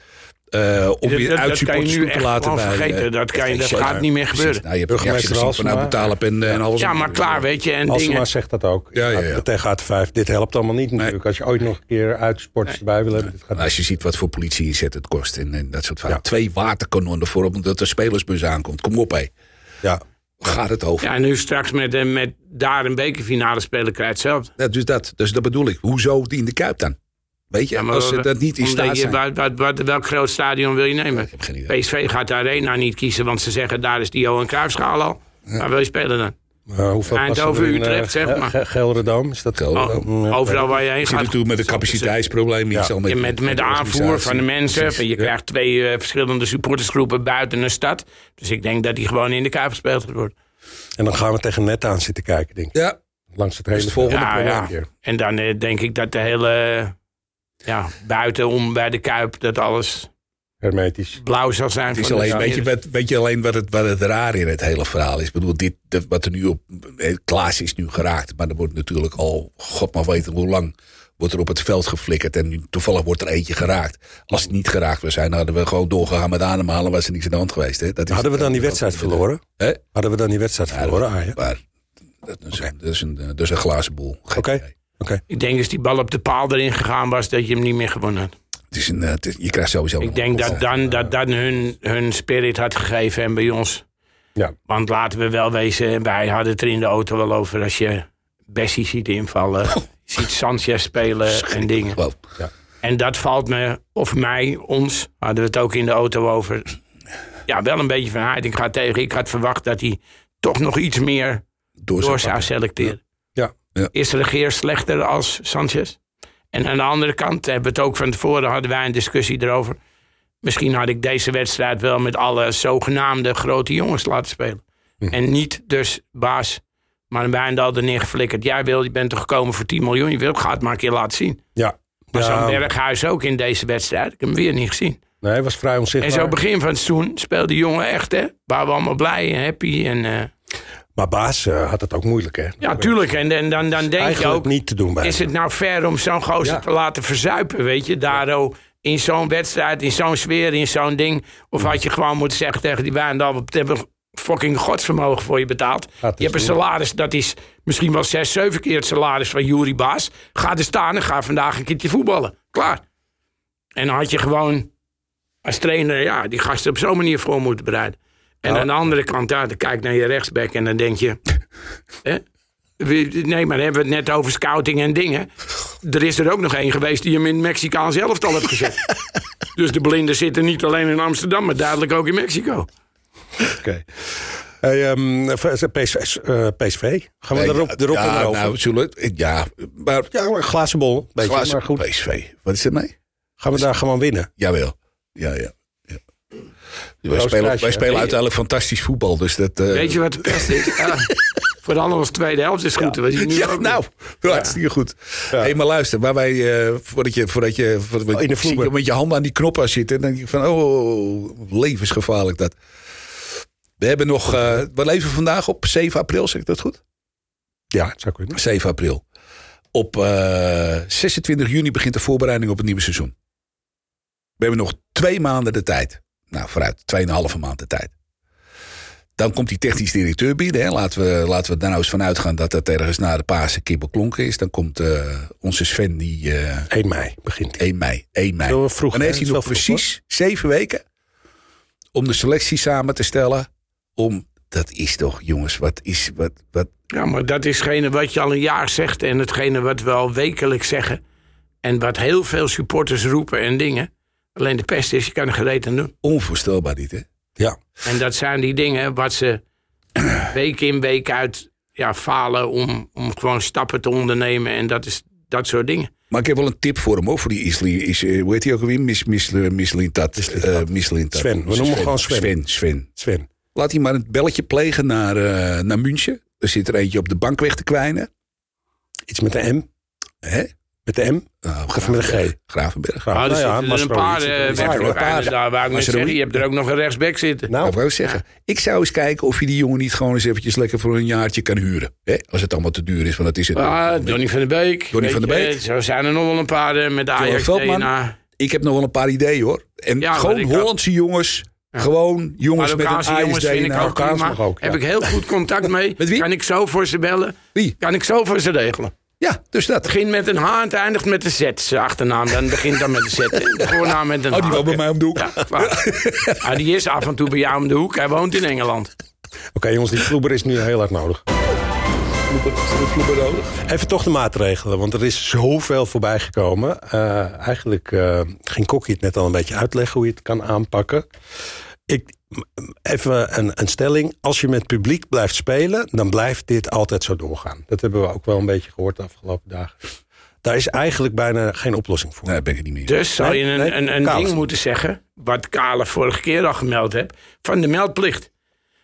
[SPEAKER 2] Eh om
[SPEAKER 3] Dat-
[SPEAKER 2] weer
[SPEAKER 3] nu
[SPEAKER 2] toe te
[SPEAKER 3] echt
[SPEAKER 2] laten bij...
[SPEAKER 3] vergeten. Dat kan je- dat
[SPEAKER 2] ja,
[SPEAKER 3] gaat niet meer gebeuren.
[SPEAKER 2] Nou, je
[SPEAKER 1] Burgemeester
[SPEAKER 2] van
[SPEAKER 1] Halsema.
[SPEAKER 2] Abu Talib en, eh, en alles.
[SPEAKER 3] ja, maar klaar, weet je. En
[SPEAKER 1] Alsema
[SPEAKER 3] dingen.
[SPEAKER 1] zegt dat ook.
[SPEAKER 2] Ja, ja, ja.
[SPEAKER 1] Tegen AT5. Dit helpt allemaal niet natuurlijk. Als je ooit nog een keer uitsporters erbij wil hebben. Dit gaat
[SPEAKER 2] Maar Als je ziet wat voor politie inzet het kost. En, en dat soort van.
[SPEAKER 1] Ja.
[SPEAKER 2] Twee waterkanonnen voor omdat de spelersbus aankomt. Kom op, hé.
[SPEAKER 1] Ja.
[SPEAKER 2] Gaat het over?
[SPEAKER 3] Ja, en nu straks met, eh, met daar een bekerfinale spelen krijgt hetzelfde.
[SPEAKER 2] Ja, dus, dat, dus dat bedoel ik. Hoezo die in de Kuip dan? Weet je,
[SPEAKER 3] Ja, maar
[SPEAKER 2] als ze dat niet in staat
[SPEAKER 3] je,
[SPEAKER 2] zijn.
[SPEAKER 3] wat, wat, wat, welk groot stadion wil je nemen?
[SPEAKER 2] Ik heb geen idee.
[SPEAKER 3] PSV gaat de Arena niet kiezen, want ze zeggen daar is die Johan Cruijffschaal al. Waar wil je spelen dan?
[SPEAKER 1] Uh, hoeveel
[SPEAKER 3] Eindhoven,
[SPEAKER 1] in,
[SPEAKER 3] Utrecht,
[SPEAKER 1] eh,
[SPEAKER 3] zeg maar.
[SPEAKER 1] Ge- Gelderdoom, is dat.
[SPEAKER 3] Oh, overal waar je heen
[SPEAKER 2] Je zit
[SPEAKER 3] gaat.
[SPEAKER 2] natuurlijk met een capaciteitsprobleem.
[SPEAKER 3] Ja. met, met de aanvoer van de mensen.
[SPEAKER 2] Precies.
[SPEAKER 3] Je krijgt twee eh, verschillende supportersgroepen buiten een stad. Dus ik denk dat die gewoon in de Kuip gespeeld gaat worden.
[SPEAKER 1] En dan gaan we tegen net aan zitten kijken, denk ik.
[SPEAKER 2] Ja,
[SPEAKER 1] Langs het hele
[SPEAKER 2] het volgende
[SPEAKER 3] Ja,
[SPEAKER 1] probleem
[SPEAKER 3] ja.
[SPEAKER 1] hier.
[SPEAKER 3] En dan eh, denk ik dat de hele... Ja, buitenom bij de Kuip, dat alles
[SPEAKER 1] Hermetisch.
[SPEAKER 3] blauw zal zijn.
[SPEAKER 2] het is alleen, weet, je, weet je alleen wat het, wat het raar in het hele verhaal is? Ik bedoel, dit, dat, wat er nu op... eh, Klaas is nu geraakt, maar er wordt natuurlijk al... God maar weten hoe lang wordt er op het veld geflikkerd. En nu, toevallig wordt er eentje geraakt. Als het niet geraakt was zijn, hadden we gewoon doorgegaan met ademhalen. Was er niks aan de hand geweest. Hè? Dat is,
[SPEAKER 1] Hadden we dan die wedstrijd verloren?
[SPEAKER 2] Hè?
[SPEAKER 1] Hadden we dan die wedstrijd verloren?
[SPEAKER 2] Maar dat is, dat, is een, dat is een glazen boel. Geen
[SPEAKER 1] Oké.
[SPEAKER 2] idee.
[SPEAKER 3] Ik denk als die bal op de paal erin gegaan was, dat je hem niet meer gewonnen had.
[SPEAKER 2] Het is een, eh, het is- je krijgt sowieso...
[SPEAKER 3] Ik denk dat dan, dat dan hun, hun spirit had gegeven en bij ons.
[SPEAKER 1] Ja.
[SPEAKER 3] Want laten we wel wezen, wij hadden het er in de auto wel over als je Bessie ziet invallen. je ziet Sanchez spelen en dingen.
[SPEAKER 2] Gewoon.
[SPEAKER 3] En dat valt me, of mij, ons, hadden we het ook in de auto over. Ja, wel een beetje van Heiting gaat tegen. Ik had verwacht dat hij toch nog iets meer
[SPEAKER 2] Door,
[SPEAKER 3] door
[SPEAKER 2] zou
[SPEAKER 3] zou selecteren.
[SPEAKER 1] Ja.
[SPEAKER 3] Is Regeer slechter als Sanchez? En aan de andere kant hebben we het ook van tevoren hadden wij een discussie erover. Misschien had ik deze wedstrijd wel met alle zogenaamde grote jongens laten spelen.
[SPEAKER 2] Hm.
[SPEAKER 3] En niet dus baas, maar een Wijndal er neergeflikkerd. Jij wil, je bent toch gekomen voor 10 miljoen. Je wil, ga het maar een keer laten zien.
[SPEAKER 1] Ja.
[SPEAKER 3] Maar
[SPEAKER 1] Ja,
[SPEAKER 3] zo'n Berghuis ook in deze wedstrijd. Ik heb hem weer niet gezien.
[SPEAKER 1] Nee, hij was vrij
[SPEAKER 3] En
[SPEAKER 1] onzichtbaar.
[SPEAKER 3] zo begin van het seizoen speelde die jongen echt, hè. Waren we allemaal blij en happy. En, eh,
[SPEAKER 1] Maar Baas eh, had het ook moeilijk, hè?
[SPEAKER 3] Ja, tuurlijk. En, en dan, dan denk je ook...
[SPEAKER 1] niet te doen bij
[SPEAKER 3] Is
[SPEAKER 1] hem.
[SPEAKER 3] het nou fair om zo'n gozer
[SPEAKER 1] Ja.
[SPEAKER 3] te laten verzuipen, weet je? Daardoor in zo'n wedstrijd, in zo'n sfeer, in zo'n ding. Of had je gewoon moeten zeggen tegen die Wijndal... we hebben fucking godsvermogen voor je betaald. Je hebt een salaris, dat is misschien wel zes, zeven keer het salaris van Jury Baas. Ga er staan en ga vandaag een keertje voetballen. Klaar. En dan had je gewoon als trainer ja, die gasten op zo'n manier voor moeten bereiden. En
[SPEAKER 1] Nou,
[SPEAKER 3] aan de andere kant, dan kijk naar je rechtsback en dan denk je... hè? Nee, maar dan hebben we het net over scouting en dingen. Er is er ook nog één geweest die hem in Mexicaans elftal heeft gezet. dus de blinden zitten niet alleen in Amsterdam, maar duidelijk ook in Mexico.
[SPEAKER 1] Oké. Hey, ehm, PSV, eh, PSV. Gaan we
[SPEAKER 2] Nee,
[SPEAKER 1] erop, erop
[SPEAKER 2] ja,
[SPEAKER 1] en erover?
[SPEAKER 2] nou, zullen, ja, maar
[SPEAKER 1] ja, een glazen bol. Beetje,
[SPEAKER 2] glazen-
[SPEAKER 1] maar goed.
[SPEAKER 2] PSV. Wat is er mee?
[SPEAKER 1] Gaan we daar gewoon winnen?
[SPEAKER 2] Jawel. Ja, ja. Ja. Wij spelen, wij spelen uiteindelijk fantastisch voetbal. Dus dat, eh,
[SPEAKER 3] Weet je wat de pest is? Ja, vooral als tweede helft is goed. Je nu
[SPEAKER 2] ja,
[SPEAKER 3] ook
[SPEAKER 2] nou, hartstikke goed. Hey, maar luister, waar wij, eh, voordat je, voordat je, voordat
[SPEAKER 1] Oh, in de vloer.
[SPEAKER 2] met je handen aan die knoppen zitten, dan denk je van, oh, levensgevaarlijk dat. We hebben nog, eh we leven vandaag op 7 april, zeg ik dat goed?
[SPEAKER 1] Ja, zou kunnen.
[SPEAKER 2] 7 april. Op eh 26 juni begint de voorbereiding op het nieuwe seizoen. We hebben nog twee maanden de tijd. Nou, vooruit, tweeënhalve maand de tijd. Dan komt die technisch directeur binnen. Hè. Laten, we, laten we daar nou eens van uitgaan dat dat ergens na de Pasen keer beklonken is. Dan komt eh, onze Sven die eh
[SPEAKER 1] 1 mei begint hij.
[SPEAKER 2] 1 mei. 1 mei.
[SPEAKER 1] Heel vroeg,
[SPEAKER 2] Dan heeft hij nog precies zeven weken om de selectie samen te stellen. Om, dat is toch, jongens, wat is, wat, wat,
[SPEAKER 3] Ja, maar dat is hetgene wat je al een jaar zegt en hetgene wat we al wekelijks zeggen. En wat heel veel supporters roepen en dingen. Alleen de pest is, je kan er gereed aan doen.
[SPEAKER 2] onvoorstelbaar dit, hè?
[SPEAKER 1] Ja.
[SPEAKER 3] En dat zijn die dingen wat ze week in week uit ja, falen om, om gewoon stappen te ondernemen. En dat is dat soort dingen.
[SPEAKER 2] Maar ik heb wel een tip voor hem, hoor. Voor die Isli, is, eh, hoe heet hij ook alweer? Mis, mis, Mislintat.
[SPEAKER 1] Mislintat.
[SPEAKER 2] Eh.
[SPEAKER 1] Sven, we noemen hem gewoon Sven.
[SPEAKER 2] Sven, Sven.
[SPEAKER 1] Sven.
[SPEAKER 2] Laat hij maar een belletje plegen naar, eh, naar München. Er zit er eentje op de bank weg te kwijnen.
[SPEAKER 1] Iets met de M.
[SPEAKER 2] Hè?
[SPEAKER 1] Met de M.
[SPEAKER 2] Nou,
[SPEAKER 1] Of met een G.
[SPEAKER 2] Gravenberg.
[SPEAKER 3] Ah, er
[SPEAKER 1] nou ja,
[SPEAKER 3] er een paar eh. Daar wou ik net zeggen. Je hebt er ook nog een rechtsback zitten.
[SPEAKER 1] Nou,
[SPEAKER 2] Nou, wou ik zeggen. Ik zou eens kijken of je die jongen niet gewoon eens eventjes lekker voor een jaartje kan huren. Hè? Als het allemaal te duur is, want dat is het.
[SPEAKER 3] Ah, Donny van der Beek.
[SPEAKER 2] Donny van der
[SPEAKER 3] je,
[SPEAKER 2] Beek.
[SPEAKER 3] Zo zijn er nog wel een paar eh, met de Ajax. DNA.
[SPEAKER 2] Ik heb nog wel een paar ideeën hoor. En
[SPEAKER 3] Ja,
[SPEAKER 2] gewoon Hollandse jongens. Gewoon jongens met een
[SPEAKER 3] jongens vind ik
[SPEAKER 2] ASD.
[SPEAKER 3] ook. Heb ik heel goed contact mee.
[SPEAKER 2] Met wie?
[SPEAKER 3] Kan ik zo voor ze bellen.
[SPEAKER 2] Wie?
[SPEAKER 3] Kan ik zo voor ze regelen.
[SPEAKER 2] Ja, dus dat.
[SPEAKER 3] begint met een H en het eindigt met een Z. Zijn achternaam dan begint dan met een Z. De voornaam met een
[SPEAKER 2] Oh, die
[SPEAKER 3] H.
[SPEAKER 2] woont bij mij om de hoek.
[SPEAKER 3] Ja. Ah, die is af en toe bij jou om de hoek. Hij woont in Engeland.
[SPEAKER 1] Oké jongens, die vloeber is nu heel hard nodig. Even toch de maatregelen, want er is zoveel voorbij gekomen. Eh, eigenlijk eh, ging Kokkie het net al een beetje uitleggen hoe je het kan aanpakken. Ik, even een, een stelling. Als je met publiek blijft spelen, dan blijft dit altijd zo doorgaan. Dat hebben we ook wel een beetje gehoord de afgelopen dagen. Daar is eigenlijk bijna geen oplossing voor.
[SPEAKER 2] Nee, daar ben ik niet meer.
[SPEAKER 3] Dus zou je een,
[SPEAKER 1] nee,
[SPEAKER 3] een, een ding moeten zeggen... wat Kale vorige keer al gemeld heeft... van de meldplicht.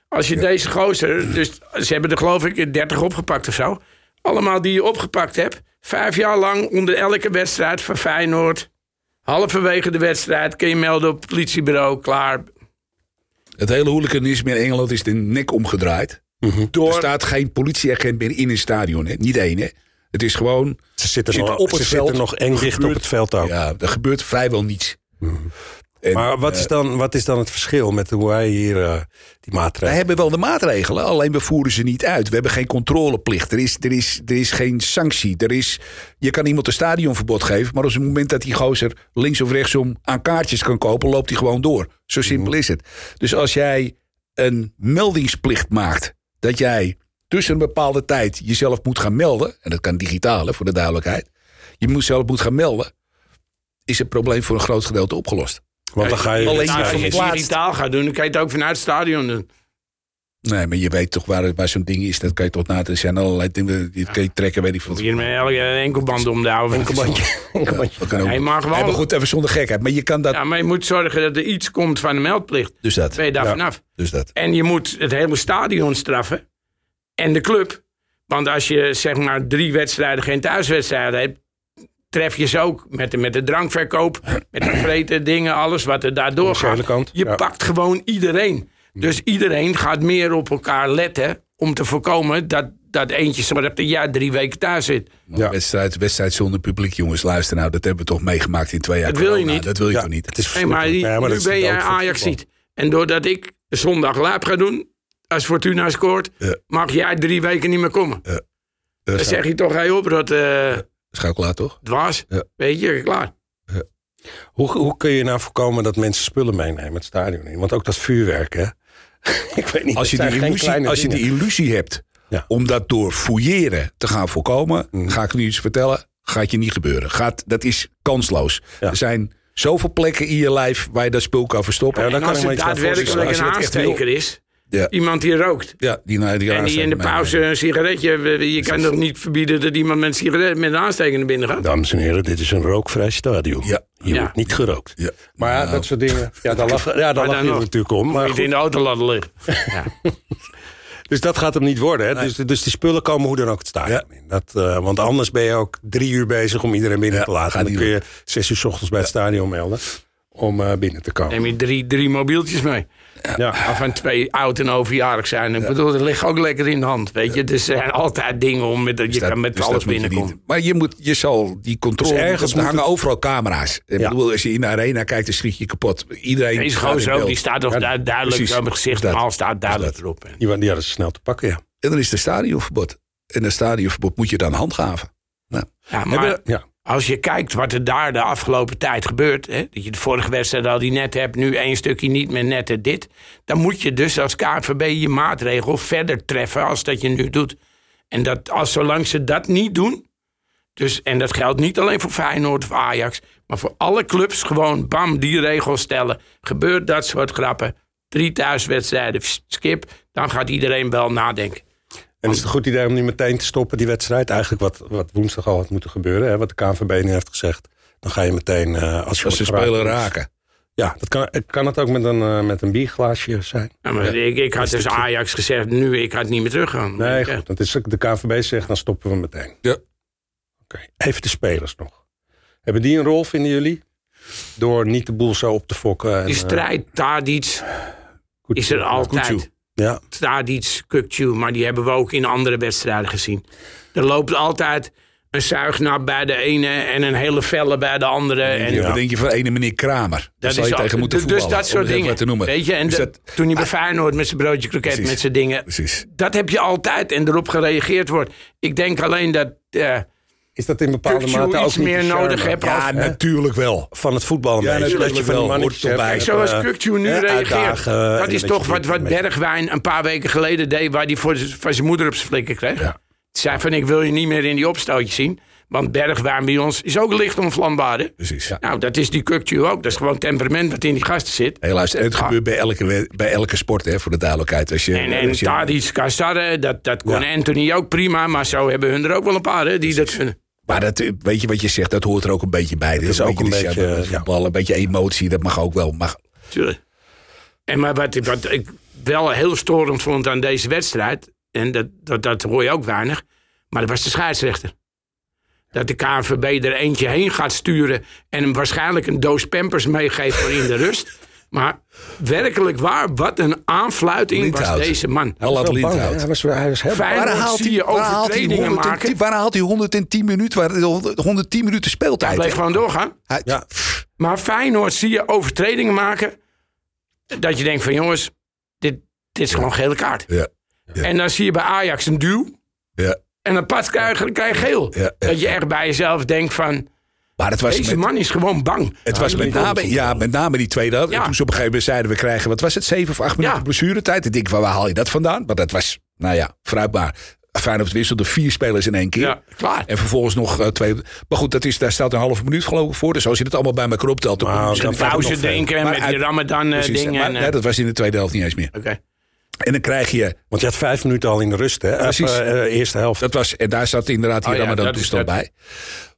[SPEAKER 3] Als je deze gozer... dus ze hebben er geloof ik 30 opgepakt of zo... allemaal die je opgepakt hebt... vijf jaar lang onder elke wedstrijd van Feyenoord... halverwege de wedstrijd kun je melden op het politiebureau... klaar,
[SPEAKER 2] Het hele hooliganisme in Engeland is de nek omgedraaid.
[SPEAKER 3] door...
[SPEAKER 2] Er staat geen politieagent meer in een stadion. Hè? Niet één, hè? Het is gewoon...
[SPEAKER 1] Ze zitten,
[SPEAKER 2] Zit
[SPEAKER 1] nog,
[SPEAKER 2] op het
[SPEAKER 1] ze
[SPEAKER 2] veld.
[SPEAKER 1] zitten nog eng dicht op het veld ook.
[SPEAKER 2] Ja, er gebeurt vrijwel niets. En,
[SPEAKER 1] Maar wat
[SPEAKER 2] eh,
[SPEAKER 1] is, dan, wat is dan het verschil met hoe wij hier eh, die
[SPEAKER 2] wij
[SPEAKER 1] maatregelen...
[SPEAKER 2] hebben wel de maatregelen, alleen we voeren ze niet uit. We hebben geen controleplicht. Er is, er is, er is geen sanctie. Er is, je kan iemand een stadionverbod geven, maar op het moment dat die gozer links of rechtsom aan kaartjes kan kopen, loopt hij gewoon door. Zo simpel is het. Dus als jij een meldingsplicht maakt, dat jij tussen een bepaalde tijd jezelf moet gaan melden, en dat kan digitaal hè, voor de duidelijkheid, je moet zelf moet gaan melden, is het probleem voor een groot gedeelte opgelost.
[SPEAKER 1] Want dan ga je...
[SPEAKER 2] Alleen
[SPEAKER 3] Nou,
[SPEAKER 2] je
[SPEAKER 3] als je digitaal gaat doen, dan kan je het ook vanuit het stadion doen.
[SPEAKER 2] Nee, maar je weet toch waar, waar zo'n ding is. Dat kan je toch na. Er zijn allerlei dingen. Die kan je trekken, weet ik veel.
[SPEAKER 3] Hier met elke enkelband om de oude
[SPEAKER 1] Enkelbandje.
[SPEAKER 3] Hij mag wel.
[SPEAKER 2] Goed, even zonder gekheid. Maar je kan dat.
[SPEAKER 3] Ja, maar je moet zorgen dat er iets komt van de meldplicht.
[SPEAKER 2] Dus dat.
[SPEAKER 3] Ben je daar
[SPEAKER 1] Ja.
[SPEAKER 3] vanaf.
[SPEAKER 2] Dus dat.
[SPEAKER 3] En je moet het hele stadion straffen. En de club. Want als je zeg maar drie wedstrijden geen thuiswedstrijden hebt. Tref je ze ook met de, met de drankverkoop. Met de vreten dingen, alles wat er daardoor gaat.
[SPEAKER 1] kant,
[SPEAKER 3] Je
[SPEAKER 1] ja.
[SPEAKER 3] pakt gewoon iedereen. Dus iedereen gaat meer op elkaar letten. om te voorkomen dat, dat eentje zorgt dat jij drie weken thuis zit.
[SPEAKER 1] Ja.
[SPEAKER 2] Wedstrijd, wedstrijd zonder publiek, jongens. Luister nou, dat hebben we toch meegemaakt in twee jaar
[SPEAKER 3] Dat wil je niet.
[SPEAKER 2] Dat wil je
[SPEAKER 1] Ja,
[SPEAKER 2] toch niet?
[SPEAKER 1] Het is
[SPEAKER 3] Nee, maar
[SPEAKER 1] verschrikkelijk. Ja, maar
[SPEAKER 3] nu ben
[SPEAKER 1] het
[SPEAKER 3] Ajax ziet. En doordat ik zondag laap ga doen, als Fortuna scoort,
[SPEAKER 2] Ja.
[SPEAKER 3] mag jij drie weken niet meer komen. Dan zeg je toch, hé op, dat eh
[SPEAKER 2] Schakelaar toch?
[SPEAKER 3] dwaas.
[SPEAKER 2] Ja.
[SPEAKER 3] Weet je, klaar.
[SPEAKER 1] Hoe, hoe kun je nou voorkomen dat mensen spullen meenemen het stadion in? Want ook dat vuurwerk, hè? ik weet niet.
[SPEAKER 2] Als je, die illusie, als je die illusie hebt
[SPEAKER 1] Ja.
[SPEAKER 2] om dat door fouilleren te gaan voorkomen,
[SPEAKER 1] Mhm.
[SPEAKER 2] ga ik nu iets vertellen, gaat je niet gebeuren. Gaat, dat is kansloos.
[SPEAKER 1] Ja.
[SPEAKER 2] Er zijn zoveel plekken in je lijf waar je dat spul kan verstoppen.
[SPEAKER 1] Ja, daar
[SPEAKER 3] En
[SPEAKER 1] kan
[SPEAKER 3] als
[SPEAKER 1] ik me
[SPEAKER 3] het daadwerkelijk een
[SPEAKER 2] Als
[SPEAKER 3] aansteker is,
[SPEAKER 2] Ja.
[SPEAKER 3] iemand die rookt.
[SPEAKER 2] Ja, die,
[SPEAKER 3] En die in de pauze een sigaretje. Je kan toch niet verbieden dat iemand met een sigaret met een aansteker naar binnen gaat?
[SPEAKER 1] Dames en heren, dit is een rookvrij stadion.
[SPEAKER 2] Ja.
[SPEAKER 1] Hier
[SPEAKER 3] Ja.
[SPEAKER 1] wordt niet gerookt.
[SPEAKER 2] Ja.
[SPEAKER 1] Maar ja,
[SPEAKER 2] Nou,
[SPEAKER 1] dat soort dingen. Ja, daar lachen, ja, daar
[SPEAKER 3] dan
[SPEAKER 1] lachen je
[SPEAKER 3] nog.
[SPEAKER 1] natuurlijk om. Maar
[SPEAKER 3] Niet
[SPEAKER 1] goed,
[SPEAKER 3] in de auto laten liggen. Ja.
[SPEAKER 1] dus dat gaat hem niet worden. Hè? Dus, dus die spullen komen hoe dan ook het stadion in. Dat, eh, want anders ben je ook drie uur bezig om iedereen binnen
[SPEAKER 2] Ja,
[SPEAKER 1] te laten. En dan kun je zes uur s ochtends bij het stadion melden om eh, binnen te komen.
[SPEAKER 3] Neem je drie, drie mobieltjes mee.
[SPEAKER 1] Ja.
[SPEAKER 3] Waarvan twee oud en overjarig zijn. Ik bedoel, dat ligt ook lekker in de hand. Weet je, er zijn altijd dingen om met, je
[SPEAKER 2] Dus dat-
[SPEAKER 3] kan met
[SPEAKER 2] dus
[SPEAKER 3] alles
[SPEAKER 2] dat je niet. Maar je, moet, je zal die controle...
[SPEAKER 1] Dus ergens
[SPEAKER 2] er hangen
[SPEAKER 1] het-
[SPEAKER 2] overal camera's. Ik
[SPEAKER 1] Ja.
[SPEAKER 2] bedoel, als je in de arena kijkt, dan schiet je kapot. Iedereen
[SPEAKER 3] Deze
[SPEAKER 2] in
[SPEAKER 3] gozer ook, die staat toch duidelijk
[SPEAKER 2] precies.
[SPEAKER 3] op mijn gezicht.
[SPEAKER 2] Dat.
[SPEAKER 3] Al staat duidelijk
[SPEAKER 2] Dat.
[SPEAKER 3] erop.
[SPEAKER 1] Die, die hadden ze snel te pakken, ja.
[SPEAKER 2] En dan is er stadionverbod. En een stadionverbod moet je dan handhaven. Nou,
[SPEAKER 3] Ja, maar
[SPEAKER 1] Hebben- ja.
[SPEAKER 3] Als je kijkt wat er daar de afgelopen tijd gebeurt. Hè, dat je de vorige wedstrijd al die net hebt, nu één stukje niet meer netten dit. Dan moet je dus als KNVB je maatregel verder treffen als dat je nu doet. En dat als zolang ze dat niet doen. Dus, en dat geldt niet alleen voor Feyenoord of Ajax. Maar voor alle clubs gewoon bam die regels stellen. Gebeurt dat soort grappen. Drie thuiswedstrijden, skip. Dan gaat iedereen wel nadenken.
[SPEAKER 1] En is het een goed idee om nu meteen te stoppen, die wedstrijd? Eigenlijk wat, wat woensdag al had moeten gebeuren, hè? wat de KNVB nu heeft gezegd. Dan ga je meteen, eh, als je
[SPEAKER 2] als ze spelen raken.
[SPEAKER 1] Ja, dat kan, kan het ook met een, eh, met een bierglaasje zijn?
[SPEAKER 3] Ja, maar ik, ik had dus Ajax gezegd, nu ik had niet meer teruggaan.
[SPEAKER 1] Nee,
[SPEAKER 3] Ik,
[SPEAKER 1] goed. Dat is, de KNVB zegt, dan stoppen we meteen.
[SPEAKER 2] Ja.
[SPEAKER 1] Oké, even de spelers nog. Hebben die een rol, vinden jullie? Door niet de boel zo op te fokken. En,
[SPEAKER 3] Die
[SPEAKER 1] eh,
[SPEAKER 3] strijd, Tadic,
[SPEAKER 1] goed
[SPEAKER 3] is er altijd.
[SPEAKER 2] Kutsu.
[SPEAKER 1] Ja,
[SPEAKER 3] Tadic, Kukcu, maar die hebben we ook in andere wedstrijden gezien. Er loopt altijd een zuignap bij de ene en een hele felle bij de andere. En
[SPEAKER 2] Ja. Wat denk je van ene meneer Kramer? Daar
[SPEAKER 3] dat
[SPEAKER 2] zal je tegen moeten
[SPEAKER 3] dus
[SPEAKER 2] voetballen.
[SPEAKER 3] dat
[SPEAKER 2] om
[SPEAKER 3] soort dingen.
[SPEAKER 2] wat te noemen.
[SPEAKER 3] Weet je, en
[SPEAKER 2] Dus
[SPEAKER 3] de-
[SPEAKER 2] dat-
[SPEAKER 3] toen hij bij Feyenoord met zijn broodje kroket,
[SPEAKER 2] Precies.
[SPEAKER 3] met zijn dingen.
[SPEAKER 2] Precies.
[SPEAKER 3] Dat heb je altijd en erop gereageerd wordt. Ik denk alleen dat eh
[SPEAKER 1] is dat in bepaalde
[SPEAKER 3] Kukçu
[SPEAKER 1] mate ook
[SPEAKER 3] iets
[SPEAKER 1] niet
[SPEAKER 3] meer nodig hebt
[SPEAKER 2] Ja,
[SPEAKER 3] als-
[SPEAKER 2] natuurlijk wel.
[SPEAKER 1] van het voetbal een
[SPEAKER 2] Ja,
[SPEAKER 1] beetje?
[SPEAKER 2] natuurlijk
[SPEAKER 1] dat je
[SPEAKER 2] wel. Hoort er
[SPEAKER 1] hebt,
[SPEAKER 2] toch
[SPEAKER 3] Zoals
[SPEAKER 1] eh,
[SPEAKER 3] Kukcu nu
[SPEAKER 1] eh,
[SPEAKER 3] reageert.
[SPEAKER 1] uitdagen en
[SPEAKER 3] dat is toch wat, Bergwijn een paar weken geleden deed... waar hij voor van zijn moeder op zijn flikken kreeg.
[SPEAKER 1] Ja.
[SPEAKER 3] Zei van, ik wil je niet meer in die opstootjes zien. Want Bergwijn bij ons is ook licht onvlambaar. hè?
[SPEAKER 2] Precies.
[SPEAKER 3] Nou, dat is die Kukcu ook. Dat is gewoon temperament wat in die gasten zit.
[SPEAKER 2] Hey, luister, het
[SPEAKER 3] Ah.
[SPEAKER 2] gebeurt bij elke, bij elke sport, hè, voor de duidelijkheid. Als je,
[SPEAKER 3] En, en
[SPEAKER 2] als je-
[SPEAKER 3] Tadic, Cassarre, dat, dat kon
[SPEAKER 2] Ja.
[SPEAKER 3] Anthony ook prima. Maar zo hebben hun er ook wel een paar hè, die dat kunnen.
[SPEAKER 2] Maar dat, weet je wat je zegt, dat hoort er ook een beetje bij. Dat
[SPEAKER 1] is ook een beetje, ja.
[SPEAKER 2] voetbal, Een beetje emotie, dat mag ook wel. Mag,
[SPEAKER 3] Tuurlijk. En maar wat, wat ik wel heel storend vond aan deze wedstrijd... en dat, dat, dat hoor je ook weinig... maar dat was de scheidsrechter. Dat de KNVB er eentje heen gaat sturen... en hem waarschijnlijk een doos pampers meegeeft voor in de rust... Maar werkelijk waar, wat een aanfluiting was deze man.
[SPEAKER 2] Hij
[SPEAKER 1] Wel bang. Hij was, hij was heel
[SPEAKER 3] Feyenoord
[SPEAKER 2] Waar haalt
[SPEAKER 3] zie
[SPEAKER 2] hij,
[SPEAKER 3] je
[SPEAKER 2] waar haalt hij
[SPEAKER 3] overtredingen
[SPEAKER 2] 110,
[SPEAKER 3] maken.
[SPEAKER 2] waar haalt hij 110 minuten, waar, 110 minuten speeltijd?
[SPEAKER 3] Hij bleef gewoon doorgaan.
[SPEAKER 2] Hij-
[SPEAKER 1] Ja.
[SPEAKER 3] Maar Feyenoord zie je overtredingen maken. Dat je denkt van jongens, dit, dit is gewoon gele kaart.
[SPEAKER 2] Ja. Ja.
[SPEAKER 3] En dan zie je bij Ajax een duw.
[SPEAKER 2] Ja.
[SPEAKER 3] En dan pas krijg je, krijg je geel.
[SPEAKER 2] Ja, ja,
[SPEAKER 3] dat je echt bij jezelf denkt van...
[SPEAKER 2] Maar het was,
[SPEAKER 3] Deze
[SPEAKER 2] met,
[SPEAKER 3] man is gewoon bang.
[SPEAKER 2] het was met, name, ja, met name die tweede helft.
[SPEAKER 3] Ja.
[SPEAKER 2] Toen ze op een gegeven moment zeiden we krijgen, wat was het, 7 of 8 minuten
[SPEAKER 3] Ja.
[SPEAKER 2] blessuretijd. Ik denk van waar haal je dat vandaan? Want dat was, nou ja, fruitbaar. Feyenoord wisselde vier spelers in één keer.
[SPEAKER 3] Ja, klaar.
[SPEAKER 2] En vervolgens nog eh, twee. Maar goed, dat is, daar staat een halve minuut geloof ik voor. Dus als je het allemaal bij elkaar optelt. Dan
[SPEAKER 1] Nou, dan
[SPEAKER 3] Pauze
[SPEAKER 1] veel.
[SPEAKER 3] denken
[SPEAKER 2] Maar
[SPEAKER 3] met
[SPEAKER 2] uit-
[SPEAKER 3] die Ramadan eh,
[SPEAKER 2] Precies,
[SPEAKER 3] dingen.
[SPEAKER 2] maar,
[SPEAKER 3] en,
[SPEAKER 2] nee,
[SPEAKER 3] eh,
[SPEAKER 2] dat was in de tweede helft niet eens meer.
[SPEAKER 3] Oké.
[SPEAKER 2] En dan krijg je.
[SPEAKER 1] Want je had vijf minuten al in de rust, hè?
[SPEAKER 2] Precies.
[SPEAKER 1] Of, eh, eh, eerste helft.
[SPEAKER 2] Dat was, en daar zat inderdaad die
[SPEAKER 3] Oh ja,
[SPEAKER 2] Ramadan
[SPEAKER 3] dat is
[SPEAKER 2] toestand
[SPEAKER 3] dat.
[SPEAKER 2] bij.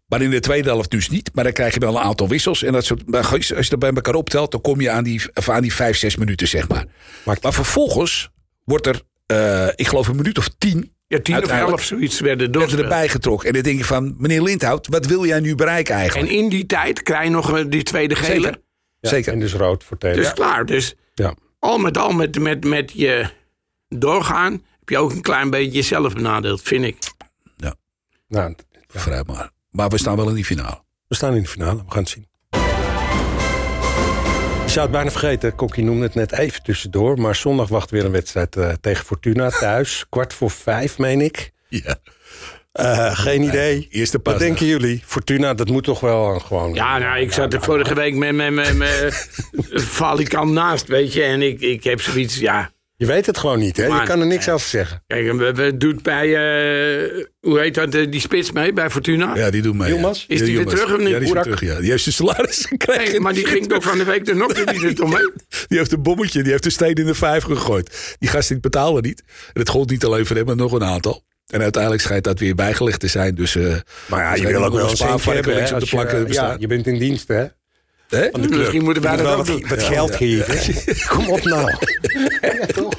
[SPEAKER 2] Maar in de tweede helft dus niet. Maar dan krijg je wel een aantal wissels. En dat soort, maar als je dat bij elkaar optelt, dan kom je aan die, aan die vijf, zes minuten, zeg maar.
[SPEAKER 1] Maar-
[SPEAKER 2] Maar vervolgens wordt er, eh, ik geloof, een minuut of tien.
[SPEAKER 3] Ja, tien of elf zoiets werden
[SPEAKER 2] Werd
[SPEAKER 3] door.
[SPEAKER 2] er erbij getrokken. En dan denk je van, meneer Lindhout, wat wil jij nu bereiken
[SPEAKER 3] En
[SPEAKER 2] eigenlijk?
[SPEAKER 3] in die tijd krijg je nog eh, die tweede gele.
[SPEAKER 2] Zeker.
[SPEAKER 1] Ja,
[SPEAKER 2] Zeker.
[SPEAKER 1] En dus rood voor Taylor.
[SPEAKER 3] Dus klaar. Dus
[SPEAKER 1] Ja.
[SPEAKER 3] al met al met, met, met je doorgaan. heb je ook een klein beetje jezelf benadeeld, vind ik.
[SPEAKER 1] Nou,
[SPEAKER 2] Vooruit maar. Maar we staan wel in die finale.
[SPEAKER 1] we staan in de finale, we gaan het zien. Je zou het bijna vergeten, Kokkie noemde het net even tussendoor... maar zondag wacht weer een wedstrijd eh, tegen Fortuna thuis. Kwart voor vijf, meen ik.
[SPEAKER 2] Ja.
[SPEAKER 1] Eh, geen idee.
[SPEAKER 2] Eerste pas.
[SPEAKER 1] Wat denken jullie? Fortuna, dat moet toch wel een gewoon...
[SPEAKER 3] Ja, nou, ik zat er vorige week met mijn valikant naast, weet je. En ik, ik heb zoiets, ja...
[SPEAKER 1] Je weet het gewoon niet, hè? Je kan er niks over zeggen.
[SPEAKER 3] Kijk, we, we doet bij, eh, hoe heet dat, eh, die spits mee bij Fortuna?
[SPEAKER 2] Ja, die doen mee. Ja.
[SPEAKER 3] Is die weer terug of niet?
[SPEAKER 2] Ja, die is weer terug, ja. Die heeft zijn salaris gekregen.
[SPEAKER 3] Nee, maar die ging toch van de week de nog die er toch mee?
[SPEAKER 2] Die heeft een bommetje, die heeft een steen in de vijf gegooid. Die gasten die betalen niet. En het gold niet alleen voor hem, maar nog een aantal. En uiteindelijk schijnt dat weer bijgelegd te zijn. Dus, eh
[SPEAKER 1] Maar ja, je wil ook wel een hè,
[SPEAKER 2] op de
[SPEAKER 1] je- Ja, je bent in dienst, hè?
[SPEAKER 2] Hè?
[SPEAKER 1] Van de club.
[SPEAKER 3] Misschien moeten wij dat ook doen.
[SPEAKER 1] wat, wat geld geven. Kom op nou.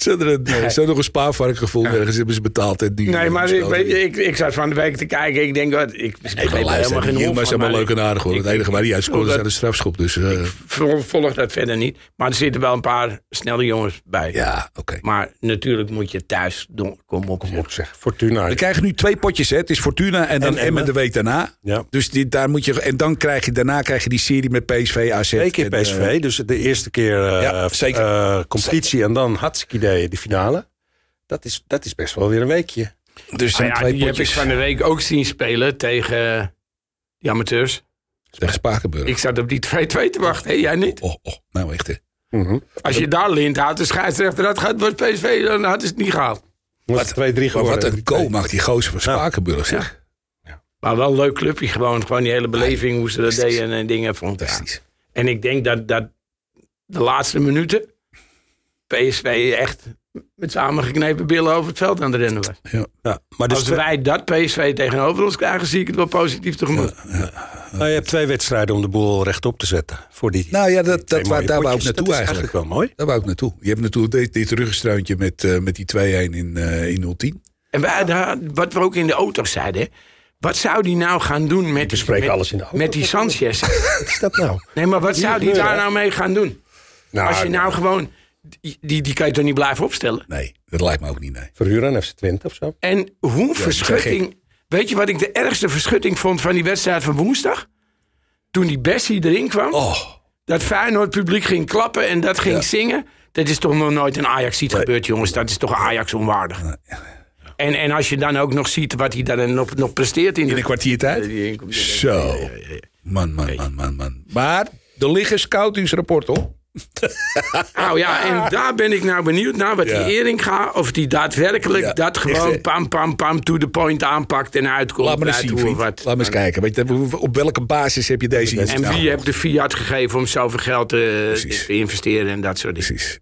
[SPEAKER 2] Ze hadden een- ze hadden nog een spaarvarken gevonden. Ergens hebben ze betaald. En die,
[SPEAKER 3] Nee, maar ik,
[SPEAKER 2] besloten.
[SPEAKER 3] weet je, ik, ik zat van de week te kijken. Ik denk, wat, ik
[SPEAKER 2] Nee,
[SPEAKER 3] begreep
[SPEAKER 2] maar luister,
[SPEAKER 3] helemaal geen
[SPEAKER 2] die
[SPEAKER 3] hol
[SPEAKER 2] Yilmaz is
[SPEAKER 3] van,
[SPEAKER 2] helemaal
[SPEAKER 3] maar
[SPEAKER 2] leuk en aardig hoor.
[SPEAKER 3] ik-
[SPEAKER 2] Het enige waar hij uitscoorde is aan de strafschop. Dus eh,
[SPEAKER 3] vol- volg dat verder niet. Maar er zitten wel een paar snelle jongens bij.
[SPEAKER 2] ja, oké.
[SPEAKER 3] Maar natuurlijk moet je thuis doen. Kom op.
[SPEAKER 1] Kom op zeg. Fortuna.
[SPEAKER 2] We krijgen nu twee potjes. Hè. Het is Fortuna en dan
[SPEAKER 1] En
[SPEAKER 2] Emmen de week daarna.
[SPEAKER 1] Ja.
[SPEAKER 2] Dus die, daar moet je, en dan krijg je, daarna krijg je die serie met PSV, AZ.
[SPEAKER 1] Twee keer
[SPEAKER 2] en, eh,
[SPEAKER 1] PSV, dus de eerste keer eh,
[SPEAKER 2] Ja, zeker.
[SPEAKER 1] eh, competitie en dan hartstikke idee de finale. Dat is, dat is best wel weer een weekje.
[SPEAKER 2] dus zijn
[SPEAKER 3] ja,
[SPEAKER 2] twee
[SPEAKER 3] die heb ik
[SPEAKER 2] potjes
[SPEAKER 3] van de week ook zien spelen tegen eh, die amateurs.
[SPEAKER 2] tegen Spakenburg.
[SPEAKER 3] Ik zat op die 2-2 te wachten. Hé, jij niet?
[SPEAKER 2] Oh, oh, nou echt hè.
[SPEAKER 1] Mhm.
[SPEAKER 3] Als je daar lint houdt, de scheidsrechter dat gaat wordt PSV, dan hadden ze het niet gehaald.
[SPEAKER 1] Het 2-3
[SPEAKER 2] Maar
[SPEAKER 1] geworden.
[SPEAKER 2] wat een goal maakt die gozer van Spakenburg zeg.
[SPEAKER 3] Maar wel een leuk clubje, gewoon, gewoon die hele beleving, hoe ze dat deden en dingen vond. Ja.
[SPEAKER 2] Fantastisch.
[SPEAKER 3] En ik denk dat, dat de laatste minuten PSV echt met samengeknepen billen over het veld aan het rennen was.
[SPEAKER 2] Ja.
[SPEAKER 1] Ja, maar dus
[SPEAKER 3] Als wij dat PSV tegenover ons krijgen, zie ik het wel positief tegemoet.
[SPEAKER 1] nou, je hebt twee wedstrijden om de boel rechtop te zetten. Voor die,
[SPEAKER 2] Nou ja, dat, dat, waar, daar wou ik naartoe eigenlijk.
[SPEAKER 1] wel mooi.
[SPEAKER 2] Daar wou ik naartoe. Je hebt natuurlijk dit, dit met, eh, met die 2-1 in, eh in 010.
[SPEAKER 3] En wij, daar, wat we ook in de auto zeiden, wat zou die nou gaan doen met, die, met,
[SPEAKER 1] alles in de auto.
[SPEAKER 3] met die Sanchez?
[SPEAKER 1] Wat is dat nou?
[SPEAKER 3] Nee, maar wat zou die daar nou mee gaan doen?
[SPEAKER 1] nou
[SPEAKER 3] Als je nou gewoon, die, die, die kan je toch niet blijven opstellen?
[SPEAKER 2] Nee, dat lijkt me ook niet, nee.
[SPEAKER 1] Verhuren aan FC Twente of zo?
[SPEAKER 3] En hoe verschutting. Weet je wat ik de ergste verschutting vond van die wedstrijd van woensdag? Toen die Bessie erin kwam,
[SPEAKER 2] Oh,
[SPEAKER 3] dat Feyenoord publiek ging klappen en dat ging
[SPEAKER 2] Ja.
[SPEAKER 3] zingen. Dat is toch nog nooit een Ajax ziet gebeurd, jongens. Dat is toch Ajax onwaardig. En, en als je dan ook nog ziet wat hij dan nog, nog presteert in
[SPEAKER 2] in
[SPEAKER 3] de
[SPEAKER 2] een kwartiertijd? Zo. Man, man, man, man, man. Maar er liggen scoutingsrapport op.
[SPEAKER 3] Nou ja, en daar ben ik nou benieuwd naar wat
[SPEAKER 2] Ja.
[SPEAKER 3] die Ering gaat. Of die daadwerkelijk
[SPEAKER 2] Ja,
[SPEAKER 3] dat
[SPEAKER 2] echt,
[SPEAKER 3] gewoon pam, pam, pam, to the point aanpakt en uitkomt.
[SPEAKER 2] Laat me eens zien,
[SPEAKER 3] hoe wat.
[SPEAKER 2] Laat me eens kijken. Weet je, op welke basis heb je deze
[SPEAKER 3] En wie heeft de fiat gegeven om zoveel geld te, investeren en dat soort dingen.
[SPEAKER 2] Precies.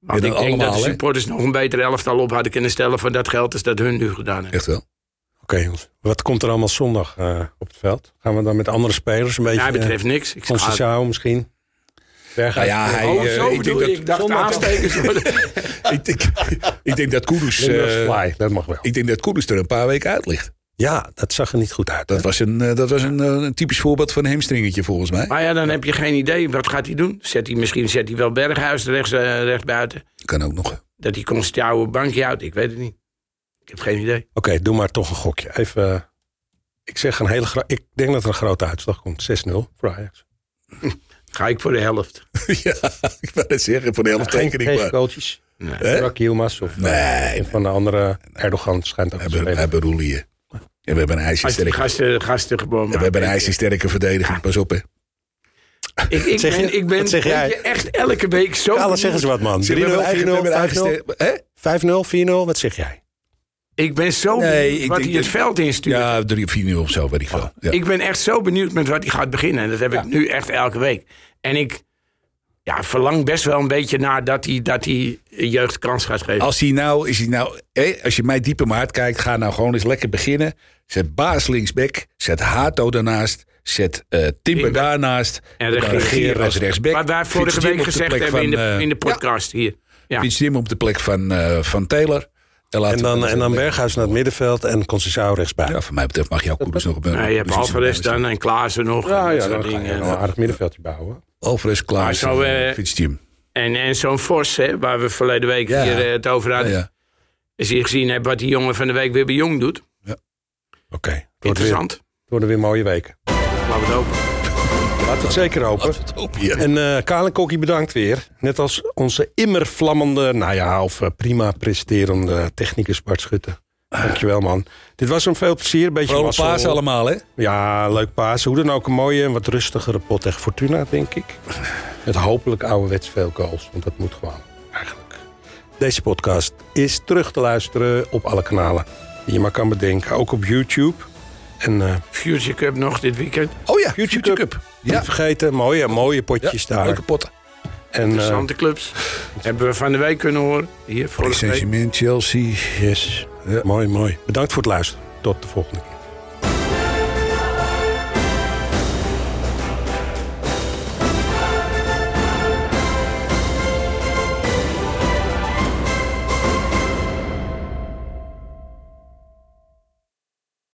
[SPEAKER 3] Want ik denk dat de supporters nog een beter elftal op hadden kunnen stellen voor dat geld als dat hun nu gedaan hebben.
[SPEAKER 2] Echt wel.
[SPEAKER 1] Oké jongens, wat komt er allemaal zondag eh, op het veld? Gaan we dan met andere spelers een beetje...
[SPEAKER 3] Mij betreft niks. Ik
[SPEAKER 1] Concecao misschien?
[SPEAKER 2] Nou ja, hij,
[SPEAKER 3] Oh,
[SPEAKER 2] eh,
[SPEAKER 3] zo
[SPEAKER 2] ik, denk
[SPEAKER 3] je. Ik dacht aanstekers worden.
[SPEAKER 2] dat, ik, denk, ik denk dat Kudus...
[SPEAKER 1] Limburgs
[SPEAKER 2] eh,
[SPEAKER 1] Fly, dat mag wel.
[SPEAKER 2] ik denk dat Kudus er een paar weken uit ligt.
[SPEAKER 1] Ja, dat zag er niet goed uit.
[SPEAKER 2] Dat
[SPEAKER 1] hè?
[SPEAKER 2] was een, eh, dat was een, een typisch voorbeeld van een hamstringetje volgens mij.
[SPEAKER 3] Maar ja, dan heb je geen idee. Wat gaat hij doen? Zet hij, misschien zet hij wel Berghuis rechts, rechts buiten.
[SPEAKER 2] Kan ook nog.
[SPEAKER 3] Dat hij Constantio een bankje houdt. Ik weet het niet. Ik heb geen idee.
[SPEAKER 1] Oké, doe maar toch een gokje. Even, ik zeg een hele Ik denk dat er een grote uitslag komt. 6-0 voor Ajax.
[SPEAKER 3] Ga ik voor de helft.
[SPEAKER 2] ja, ik wou het zeggen. Voor de helft
[SPEAKER 1] Geen,
[SPEAKER 2] teken ik
[SPEAKER 1] geen
[SPEAKER 2] maar.
[SPEAKER 1] coaches.
[SPEAKER 3] Nee.
[SPEAKER 1] Burak Yilmaz of eh,
[SPEAKER 2] Nee,
[SPEAKER 1] een van de andere. Erdogan schijnt ook te
[SPEAKER 2] hebben, we
[SPEAKER 1] spelen.
[SPEAKER 2] hebben Roelier. En we hebben een ijzersterke,
[SPEAKER 3] gasten, gasten gewoon
[SPEAKER 2] en we hebben een ijzersterke verdediging. Pas op hè.
[SPEAKER 3] Ik, ik
[SPEAKER 1] zeg je?
[SPEAKER 3] ben, ik ben
[SPEAKER 1] zeg
[SPEAKER 3] weet
[SPEAKER 1] jij?
[SPEAKER 3] je, echt elke week zo...
[SPEAKER 1] Kale, zeg eens wat man. 3-0, 4-0,
[SPEAKER 2] We hebben eigen- we hebben eigen
[SPEAKER 1] 5-0,
[SPEAKER 2] ster- Hè?
[SPEAKER 1] 5-0, 4-0. Wat zeg jij?
[SPEAKER 3] Ik ben zo
[SPEAKER 2] Nee,
[SPEAKER 3] benieuwd
[SPEAKER 2] ik
[SPEAKER 3] wat hij het veld instuurt.
[SPEAKER 2] Ja, 3 of 4 of zo, weet ik veel. Ja.
[SPEAKER 3] Ik ben echt zo benieuwd met wat hij gaat beginnen. En dat heb ik nu echt elke week. En ik ja, verlang best wel een beetje naar dat hij, dat hij jeugd kans gaat geven.
[SPEAKER 2] Als hij nou, is hij nou, als je mij diep in mijn hart kijkt, ga nou gewoon eens lekker beginnen. Zet Baas linksback, zet Hato daarnaast, zet eh Timber daarnaast.
[SPEAKER 3] En regeer-
[SPEAKER 2] Regeer als rechtsback.
[SPEAKER 3] Wat wij vorige week gezegd hebben in de,
[SPEAKER 2] eh,
[SPEAKER 3] in de podcast hier. Ja.
[SPEAKER 2] Dim op de plek van, eh, van Taylor. En,
[SPEAKER 1] dan, en dan Berghuis naar het middenveld en Concecao rechtsbij.
[SPEAKER 2] Ja, voor mij betreft mag jouw Koeders nog op een
[SPEAKER 3] Nou, je hebt Alvarez dan en Klaassen nog.
[SPEAKER 1] Ja,
[SPEAKER 3] en dat
[SPEAKER 1] ja, dan ga je
[SPEAKER 3] dingen.
[SPEAKER 1] wel een aardig middenveldje bouwen.
[SPEAKER 2] Alvarez, Klaas,
[SPEAKER 3] Maar zo,
[SPEAKER 2] en.
[SPEAKER 3] En, en zo'n Vos, hè, waar we verleden week
[SPEAKER 2] Ja.
[SPEAKER 3] hier eh, het over
[SPEAKER 2] Ja,
[SPEAKER 3] hadden.
[SPEAKER 2] ja.
[SPEAKER 3] Als je gezien hebt wat die jongen van de week weer bij Jong doet.
[SPEAKER 1] Oké, wordt weer,
[SPEAKER 3] Interessant.
[SPEAKER 1] het worden weer mooie weken.
[SPEAKER 3] Laten we het hopen.
[SPEAKER 1] Laten we het zeker hopen.
[SPEAKER 2] Laten we het hopen, ja.
[SPEAKER 1] En eh Kaal en Kokkie bedankt weer. Net als onze immer vlammende, nou ja, of eh, prima presterende technicus Bart Schutte. Dankjewel man. Dit was een veel plezier. Beetje
[SPEAKER 2] Vrolijk paas allemaal, hè?
[SPEAKER 1] Ja, leuk paas. Hoe dan ook een mooie en wat rustigere pot tegen Fortuna, denk ik. Met hopelijk ouderwets veel goals. Want dat moet gewoon, eigenlijk. Deze podcast is terug te luisteren op alle kanalen die je maar kan bedenken. Ook op YouTube. En eh
[SPEAKER 3] Future Cup nog dit weekend.
[SPEAKER 2] Oh ja,
[SPEAKER 1] Future
[SPEAKER 2] Future
[SPEAKER 1] Cup.
[SPEAKER 2] Cup.
[SPEAKER 1] Niet
[SPEAKER 2] Ja,
[SPEAKER 1] vergeten, mooie, mooie potjes
[SPEAKER 2] ja
[SPEAKER 1] daar.
[SPEAKER 2] leuke potten.
[SPEAKER 1] En, eh,
[SPEAKER 3] Interessante clubs. Hebben we van de week kunnen horen. Hier vorige week.
[SPEAKER 2] Chelsea.
[SPEAKER 1] yes, mooi, mooi. Bedankt voor het luisteren. Tot de volgende keer.